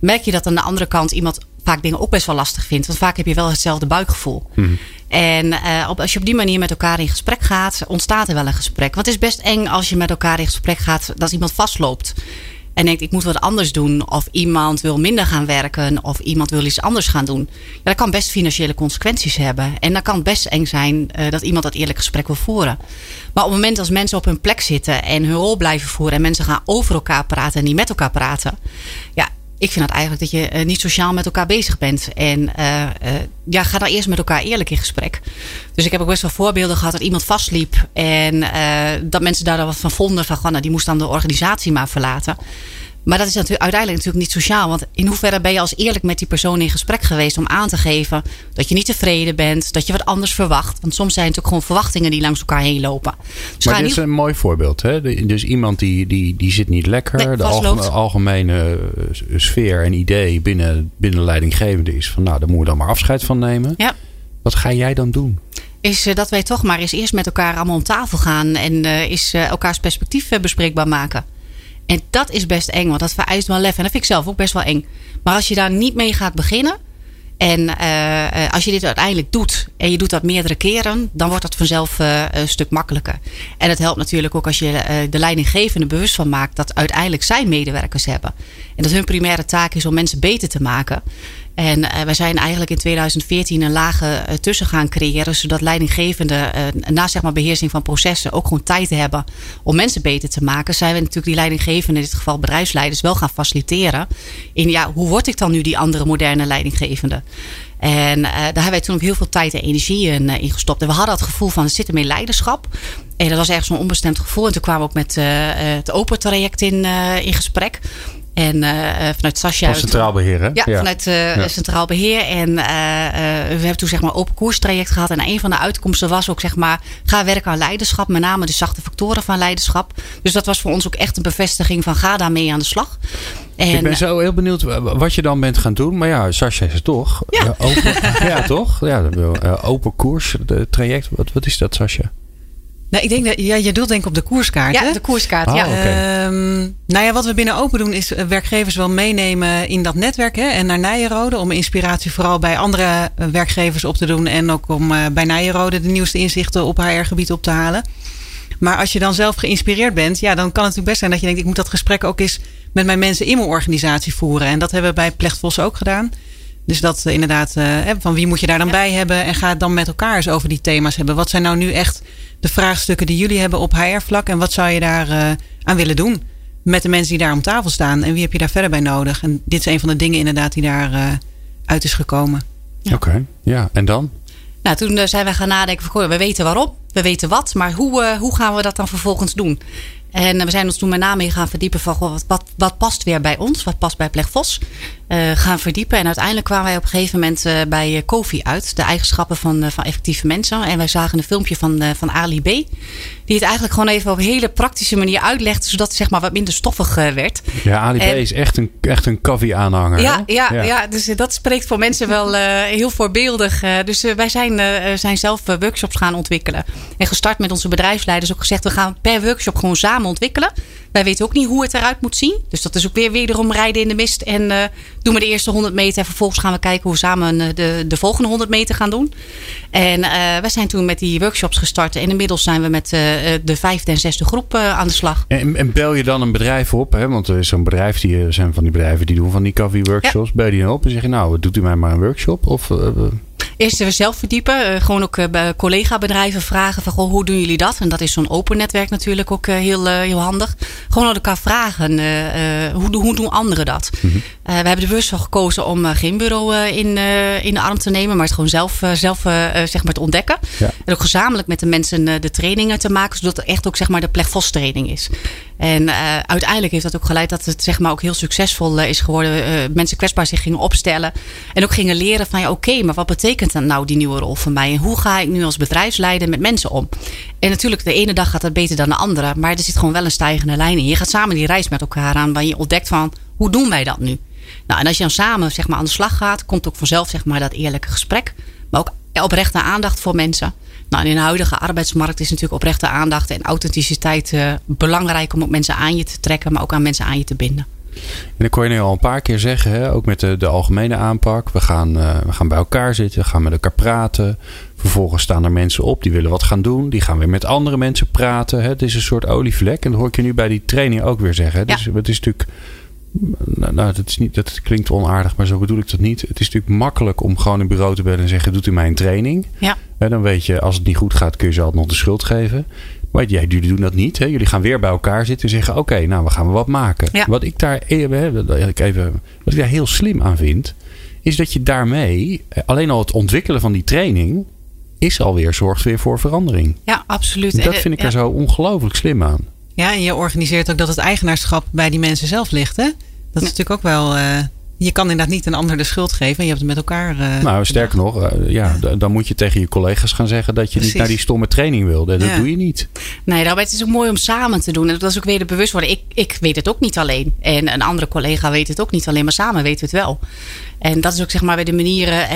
merk je dat aan de andere kant iemand vaak dingen ook best wel lastig vindt. Want vaak heb je wel hetzelfde buikgevoel. Hmm. En uh, op, als je op die manier met elkaar in gesprek gaat, ontstaat er wel een gesprek. Want het is best eng als je met elkaar in gesprek gaat dat iemand vastloopt en denkt ik moet wat anders doen. Of iemand wil minder gaan werken. Of iemand wil iets anders gaan doen. Ja, dat kan best financiële consequenties hebben. En dan kan best eng zijn uh, dat iemand dat eerlijk gesprek wil voeren. Maar op het moment als mensen op hun plek zitten en hun rol blijven voeren. En mensen gaan over elkaar praten en niet met elkaar praten. Ja, ik vind het eigenlijk dat je uh, niet sociaal met elkaar bezig bent. En uh, uh, ja, ga dan eerst met elkaar eerlijk in gesprek. Dus ik heb ook best wel voorbeelden gehad dat iemand vastliep. En dat mensen daar wat van vonden. Van, nou, die moest dan de organisatie maar verlaten. Maar dat is natuurlijk uiteindelijk natuurlijk niet sociaal. Want in hoeverre ben je als eerlijk met die persoon in gesprek geweest om aan te geven dat je niet tevreden bent, dat je wat anders verwacht. Want soms zijn het ook gewoon verwachtingen die langs elkaar heen lopen. Dus maar dit is een mooi voorbeeld. Hè? Dus iemand die, die, die zit niet lekker. Nee, de algemene, algemene sfeer en idee binnen, binnen de leidinggevende is van nou, daar moet je dan maar afscheid van nemen. Ja. Wat ga jij dan doen? is dat wij toch maar eens eerst met elkaar allemaal om tafel gaan en uh, is uh, elkaars perspectief uh, bespreekbaar maken. En dat is best eng, want dat vereist wel lef. En dat vind ik zelf ook best wel eng. Maar als je daar niet mee gaat beginnen. En uh, als je dit uiteindelijk doet en je doet dat meerdere keren, dan wordt dat vanzelf uh, een stuk makkelijker. En het helpt natuurlijk ook als je de leidinggevende bewust van maakt dat uiteindelijk zij medewerkers hebben. En dat hun primaire taak is om mensen beter te maken. En uh, wij zijn eigenlijk in 2014 een lage uh, tussen gaan creëren. Zodat leidinggevenden uh, na zeg maar, beheersing van processen ook gewoon tijd hebben om mensen beter te maken. Zijn we natuurlijk die leidinggevenden, in dit geval bedrijfsleiders, wel gaan faciliteren. In ja, hoe word ik dan nu die andere moderne leidinggevende? En daar hebben wij toen ook heel veel tijd en energie in, gestopt. En we hadden het gevoel van het zit er in leiderschap. En dat was ergens zo'n onbestemd gevoel. En toen kwamen we ook met het open traject in, in gesprek. En uh, vanuit Sascha. Van Centraal Beheer, hè? Ja, ja. vanuit uh, ja. Centraal Beheer. En uh, we hebben toen zeg maar open koerstraject gehad. En een van de uitkomsten was ook zeg maar. Ga werken aan leiderschap. Met name de zachte factoren van leiderschap. Dus dat was voor ons ook echt een bevestiging van ga daarmee aan de slag. En, ik ben zo heel benieuwd wat je dan bent gaan doen. Maar ja, Sascha is het toch? Ja, open, ja toch? Ja, open koers, de traject. Wat, wat is dat, Sascha? Nou, ik denk dat ja, je doelt denk ik op de koerskaart. Ja, hè? de koerskaart. Oh, ja. oké. Ehm, nou ja, wat we binnen Open doen is eh, werkgevers wel meenemen in dat netwerk hè, en naar Nijenrode. Om inspiratie vooral bij andere eh, werkgevers op te doen. En ook om eh, bij Nijenrode de nieuwste inzichten op HR-gebied op te halen. Maar als je dan zelf geïnspireerd bent, ja, dan kan het natuurlijk best zijn dat je denkt: ik moet dat gesprek ook eens met mijn mensen in mijn organisatie voeren. En dat hebben we bij Plechtvos ook gedaan. Dus dat eh, inderdaad, eh, van wie moet je daar dan bij hebben? En ga het dan met elkaar eens over die thema's hebben. Wat zijn nou nu echt de vraagstukken die jullie hebben op HR-vlak? En wat zou je daar eh, aan willen doen? Met de mensen die daar om tafel staan. En wie heb je daar verder bij nodig? En dit is een van de dingen inderdaad die daar eh, uit is gekomen. Oké, ja. En dan? Nou, toen zijn we gaan nadenken van, goh, we weten waarom, we weten wat, maar hoe, eh, hoe gaan we dat dan vervolgens doen? En we zijn ons toen met name in gaan verdiepen van, goh, wat, wat, wat past weer bij ons, wat past bij Plechvos? Eh gaan verdiepen en uiteindelijk kwamen wij op een gegeven moment eh, bij eh, Kofi uit, de eigenschappen van, van effectieve mensen. En wij zagen een filmpje van, van Ali B, die het eigenlijk gewoon even op een hele praktische manier uitlegde, zodat het zeg maar wat minder stoffig werd. Ja, Ali B is echt een, echt een koffie-aanhanger. Ja, ja, ja. dus dat spreekt voor mensen wel heel voorbeeldig. Dus wij zijn, zijn zelf workshops gaan ontwikkelen. En gestart met onze bedrijfsleiders ook gezegd... we gaan per workshop gewoon samen ontwikkelen. Wij weten ook niet hoe het eruit moet zien. Dus dat is ook weer wederom rijden in de mist. En doen we de eerste 100 meter. En vervolgens gaan we kijken hoe we samen eh, de, de volgende 100 meter gaan doen. En eh wij zijn toen met die workshops gestart. En inmiddels zijn we met eh, de vijfde en zesde groep aan de slag. En, en bel je dan een bedrijf op, hè? want er is zo'n bedrijf, die er zijn van die bedrijven die doen van die coffee workshops. Bel je die op en zeg je, nou, doet u mij maar een workshop? Of, Eerst zelf verdiepen. eh, gewoon ook eh, bij collega-bedrijven vragen van goh, hoe doen jullie dat? En dat is zo'n open netwerk natuurlijk ook eh, heel, heel handig. Gewoon aan elkaar vragen. hoe, doen- hoe doen anderen dat? Mhm. We hebben er bewust voor gekozen om geen bureau in, in de arm te nemen. Maar het gewoon zelf, zelf zeg maar te ontdekken. Ja. En ook gezamenlijk met de mensen de trainingen te maken. Zodat het echt ook zeg maar de plekvos training is. En uiteindelijk heeft dat ook geleid dat het zeg maar ook heel succesvol is geworden. Mensen kwetsbaar zich gingen opstellen. En ook gingen leren van ja, oké, maar wat betekent nou die nieuwe rol voor mij? En hoe ga ik nu als bedrijfsleider met mensen om? En natuurlijk, de ene dag gaat het beter dan de andere. Maar er zit gewoon wel een stijgende lijn in. Je gaat samen die reis met elkaar aan. Waar je ontdekt van hoe doen wij dat nu? Nou, en als je dan samen zeg maar, aan de slag gaat, komt ook vanzelf zeg maar, dat eerlijke gesprek. Maar ook oprechte aandacht voor mensen. Nou, in de huidige arbeidsmarkt is natuurlijk oprechte aandacht en authenticiteit eh, belangrijk om ook mensen aan je te trekken, maar ook aan mensen aan je te binden. En dat kon je nu al een paar keer zeggen, hè? ook met de, de algemene aanpak. We gaan, eh, we gaan bij elkaar zitten, we gaan met elkaar praten. Vervolgens staan er mensen op die willen wat gaan doen. Die gaan weer met andere mensen praten. Hè? Het is een soort olievlek. En dat hoor ik je nu bij die training ook weer zeggen. hè. Dus het is natuurlijk. Nou, nou, dat, is niet, dat klinkt onaardig, maar zo bedoel ik dat niet. Het is natuurlijk makkelijk om gewoon een bureau te bellen en zeggen: Doet u mij een training? Ja. Hè, dan weet je, als het niet goed gaat, kun je ze altijd nog de schuld geven. Maar jij, jullie doen dat niet. Hè? Jullie gaan weer bij elkaar zitten en zeggen: Oké, nou, we gaan wat maken. Ja. Wat ik daar even, ik even, wat ik daar heel slim aan vind, is dat je daarmee eh, alleen al het ontwikkelen van die training is alweer zorgt weer voor verandering. Ja, absoluut. Dat En, vind ik ja. er zo ongelooflijk slim aan. Ja, en je organiseert ook dat het eigenaarschap bij die mensen zelf ligt. Hè? Dat is natuurlijk ook wel. eh, je kan inderdaad niet een ander de schuld geven. Je hebt het met elkaar. eh, Nou, sterker nog, eh, ja, dan moet je tegen je collega's gaan zeggen dat je Precies. niet naar die stomme training wilde. Dat Ja. doe je niet. Nee, daarbij het is ook mooi om samen te doen. En dat is ook weer de bewustwording. Ik, ik weet het ook niet alleen. En een andere collega weet het ook niet alleen. Maar samen weten we het wel. En dat is ook zeg maar bij de manieren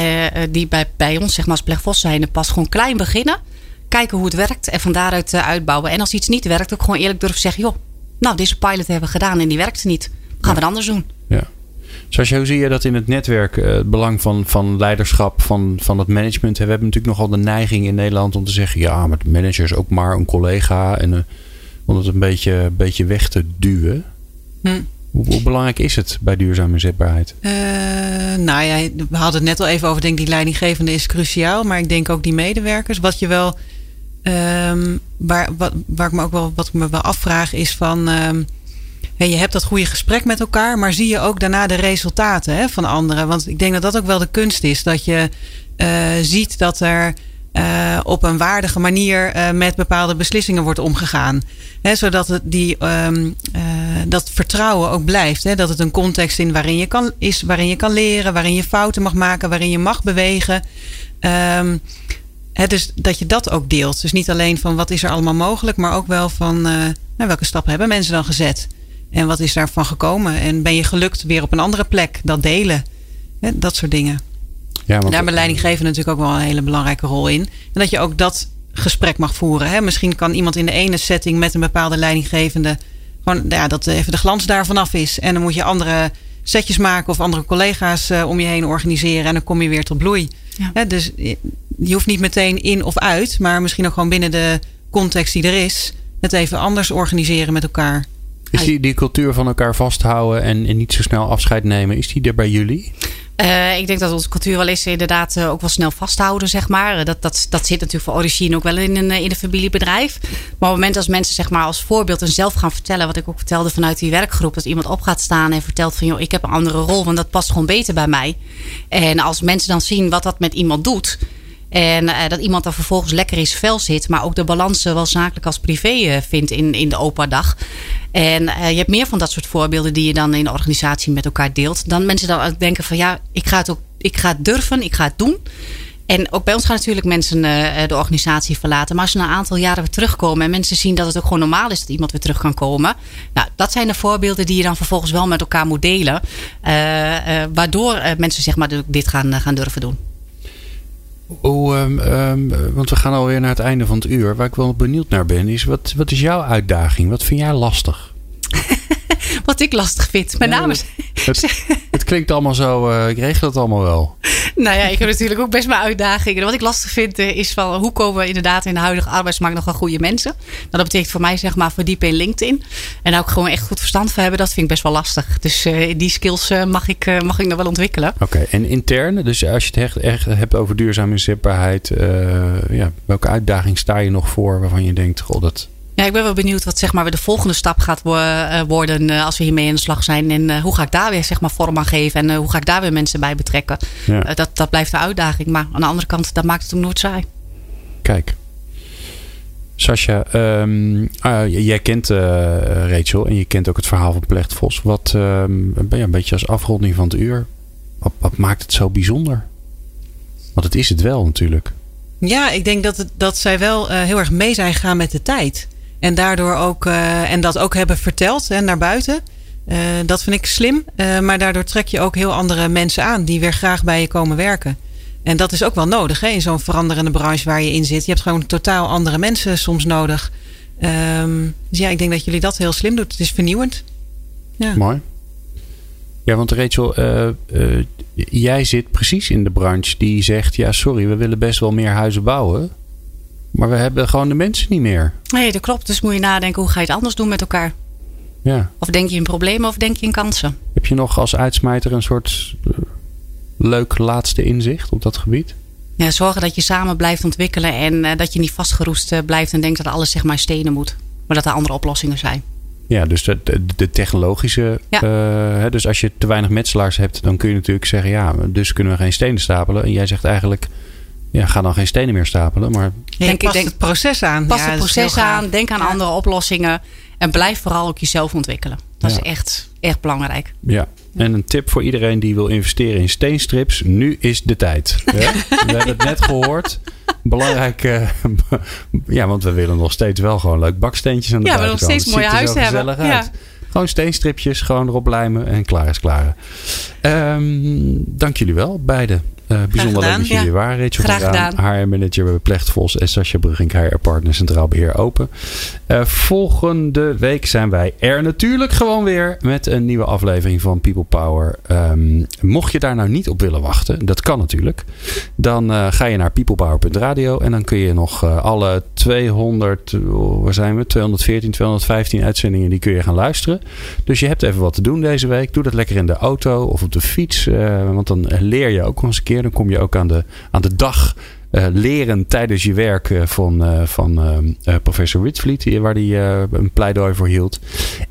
die bij, bij ons zeg maar als Plechvos zijn. Pas gewoon klein beginnen. Kijken hoe het werkt. En van daaruit eh, uitbouwen. En als iets niet werkt, ook gewoon eerlijk durven zeggen. Joh, nou deze pilot hebben we gedaan en die werkte niet. Gaan we het anders doen. Ja. Zoals hoe zie je dat in het netwerk, eh, het belang van, van leiderschap, van, van het management? We hebben natuurlijk nogal de neiging in Nederland om te zeggen: ja, maar de manager is ook maar een collega. En eh, om het een beetje, een beetje weg te duwen. Hm. Hoe, hoe belangrijk is het bij duurzame inzetbaarheid? Eh, nou ja, we hadden het net al even over. Ik denk die leidinggevende is cruciaal. Maar ik denk ook die medewerkers. Wat je wel. Ehm, waar, wat, waar ik me ook wel, wat ik me wel afvraag is van. hè, je hebt dat goede gesprek met elkaar. Maar zie je ook daarna de resultaten hè, van anderen? Want ik denk dat dat ook wel de kunst is. Dat je eh, ziet dat er. eh, op een waardige manier eh, met bepaalde beslissingen wordt omgegaan. Hè, zodat het die, ehm, eh, dat vertrouwen ook blijft. Hè, dat het een context in waarin je kan, is waarin je kan leren, waarin je fouten mag maken, waarin je mag bewegen. Dus dat je dat ook deelt. Dus niet alleen van wat is er allemaal mogelijk, maar ook wel van eh, nou, welke stappen hebben mensen dan gezet. En wat is daarvan gekomen? En ben je gelukt weer op een andere plek? Dat delen. Hè, dat soort dingen. Ja, En want, daar hebben leidinggevenden natuurlijk ook wel een hele belangrijke rol in. En dat je ook dat gesprek mag voeren. Hè? Misschien kan iemand in de ene setting met een bepaalde leidinggevende. gewoon ja, dat even de glans daarvan af is. En dan moet je andere setjes maken of andere collega's uh, om je heen organiseren. En dan kom je weer tot bloei. Ja. dus je hoeft niet meteen in of uit, maar misschien ook gewoon binnen de context die er is, het even anders organiseren met elkaar. Is die, die cultuur van elkaar vasthouden en, en niet zo snel afscheid nemen, is die er bij jullie? Uh, ik denk dat onze cultuur wel is inderdaad uh, ook wel snel vasthouden, zeg maar. Dat, dat, dat zit natuurlijk voor origine ook wel in een, in een familiebedrijf. Maar op het moment als mensen zeg maar als voorbeeld en zelf gaan vertellen, wat ik ook vertelde vanuit die werkgroep, dat iemand op gaat staan en vertelt van joh, ik heb een andere rol, want dat past gewoon beter bij mij. En als mensen dan zien wat dat met iemand doet, en uh, dat iemand dan vervolgens lekker in zijn vel zit, maar ook de balans zowel zakelijk als privé uh, vindt in, in de opa-dag. En je hebt meer van dat soort voorbeelden die je dan in de organisatie met elkaar deelt. Dan mensen dan denken van ja, ik ga het ook, ik ga het durven, ik ga het doen. En ook bij ons gaan natuurlijk mensen de organisatie verlaten. Maar als ze na een aantal jaren weer terugkomen en mensen zien dat het ook gewoon normaal is dat iemand weer terug kan komen. Nou, dat zijn de voorbeelden die je dan vervolgens wel met elkaar moet delen. waardoor mensen zeg maar dit gaan, gaan durven doen. Hoe, um, want we gaan alweer naar het einde van het uur. Waar ik wel benieuwd naar ben, is wat, wat is jouw uitdaging? Wat vind jij lastig? wat ik lastig vind. Met name. Het, het, klinkt allemaal zo, uh, ik regel het allemaal wel. Nou ja, ik heb natuurlijk ook best mijn uitdagingen. Wat ik lastig vind uh, is van hoe komen we inderdaad in de huidige arbeidsmarkt nog wel goede mensen. Nou, dat betekent voor mij zeg maar verdiepen in LinkedIn. En daar ook gewoon echt goed verstand van hebben. Dat vind ik best wel lastig. Dus uh, die skills mag, ik, mag ik nog wel ontwikkelen. Oké, en intern, dus als je het echt, echt hebt over duurzame inzetbaarheid. ja, welke uitdaging sta je nog voor waarvan je denkt, goh, dat ja, ik ben wel benieuwd wat zeg maar, de volgende stap gaat eh, worden uh, als we hiermee aan de slag zijn. En uh, hoe ga ik daar weer zeg maar, vorm aan geven en hoe ga ik daar weer mensen bij betrekken. Ja. dat, dat blijft de uitdaging. Maar aan de andere kant, dat maakt het ook nooit saai. Kijk. Sascha, um, jij kent Rachel en je kent ook het verhaal van Plecht Vos. Wat um, ben je een beetje als afronding van het uur? Wat, wat maakt het zo bijzonder? Want het is het wel natuurlijk. Ja, ik denk dat, het, dat zij wel heel erg mee zijn gegaan met de tijd. En daardoor ook, uh, en dat ook hebben verteld hè, naar buiten. Uh, dat vind ik slim. Uh, maar daardoor trek je ook heel andere mensen aan die weer graag bij je komen werken. En dat is ook wel nodig hè, in zo'n veranderende branche waar je in zit. Je hebt gewoon totaal andere mensen soms nodig. Um, dus ja, ik denk dat jullie dat heel slim doen. Het is vernieuwend. Ja. Mooi. Ja, want Rachel, jij zit precies in de branche die zegt: ja, sorry, we willen best wel meer huizen bouwen. Maar we hebben gewoon de mensen niet meer. Nee, dat klopt. Dus moet je nadenken, hoe ga je het anders doen met elkaar? Ja. Of denk je in problemen of denk je in kansen? Heb je nog als uitsmijter een soort uh, leuk laatste inzicht op dat gebied? Ja, zorgen dat je samen blijft ontwikkelen en uh, dat je niet vastgeroest uh, blijft en denkt dat alles zeg maar stenen moet. Maar dat er andere oplossingen zijn. Ja, dus de, de, technologische. Ja. Hè, dus als je te weinig metselaars hebt, dan kun je natuurlijk zeggen: ja, dus kunnen we geen stenen stapelen. En jij zegt eigenlijk ja, ga dan geen stenen meer stapelen. Maar... denk, denk, het proces aan. Pas het proces aan. Denk aan andere oplossingen. En blijf vooral ook jezelf ontwikkelen. Dat is echt, echt belangrijk. Ja. En een tip voor iedereen die wil investeren in steenstrips. Nu is de tijd. We hebben het net gehoord. Belangrijk. Uh, ja, want we willen nog steeds wel gewoon leuk baksteentjes aan de ja, buitenkant. Ja, we willen nog steeds mooie huizen hebben. Ja. Gewoon steenstripjes, gewoon erop lijmen en klaar is klaar. Um, dank jullie wel, beiden. Uh, bijzonder leuk dat jullie ja. waren. Rachel Graag gedaan. HR-manager bij Plechtvos en Sascha Brugink, HR-partner Centraal Beheer Open. Uh, volgende week zijn wij er natuurlijk gewoon weer met een nieuwe aflevering van People Power. Um, mocht je daar nou niet op willen wachten, dat kan natuurlijk. Dan uh, ga je naar peoplepower.radio en dan kun je nog alle 200, waar zijn we? 214, 215 uitzendingen, die kun je gaan luisteren. Dus je hebt even wat te doen deze week. Doe dat lekker in de auto of op de fiets, want dan leer je ook nog eens een keer dan kom je ook aan de, aan de dag uh, leren tijdens je werk uh, van, uh, van professor Whitfleet, waar hij een pleidooi voor hield.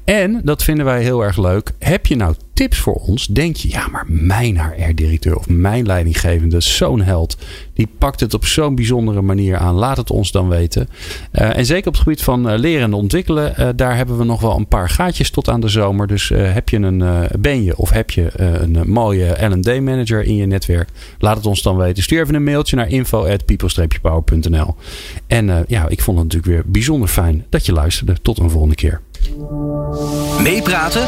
En, dat vinden wij heel erg leuk, heb je nou tips voor ons? Denk je, ja, maar mijn HR-directeur of mijn leidinggevende, zo'n held, die pakt het op zo'n bijzondere manier aan. Laat het ons dan weten. Uh, en zeker op het gebied van uh, leren en ontwikkelen, uh, daar hebben we nog wel een paar gaatjes tot aan de zomer. Dus heb je een, ben je of heb je een mooie L&D-manager in je netwerk? Laat het ons dan weten. Stuur even een mailtje naar info@people-power.nl. En ja, ik vond het natuurlijk weer bijzonder fijn dat je luisterde. Tot een volgende keer. Meepraten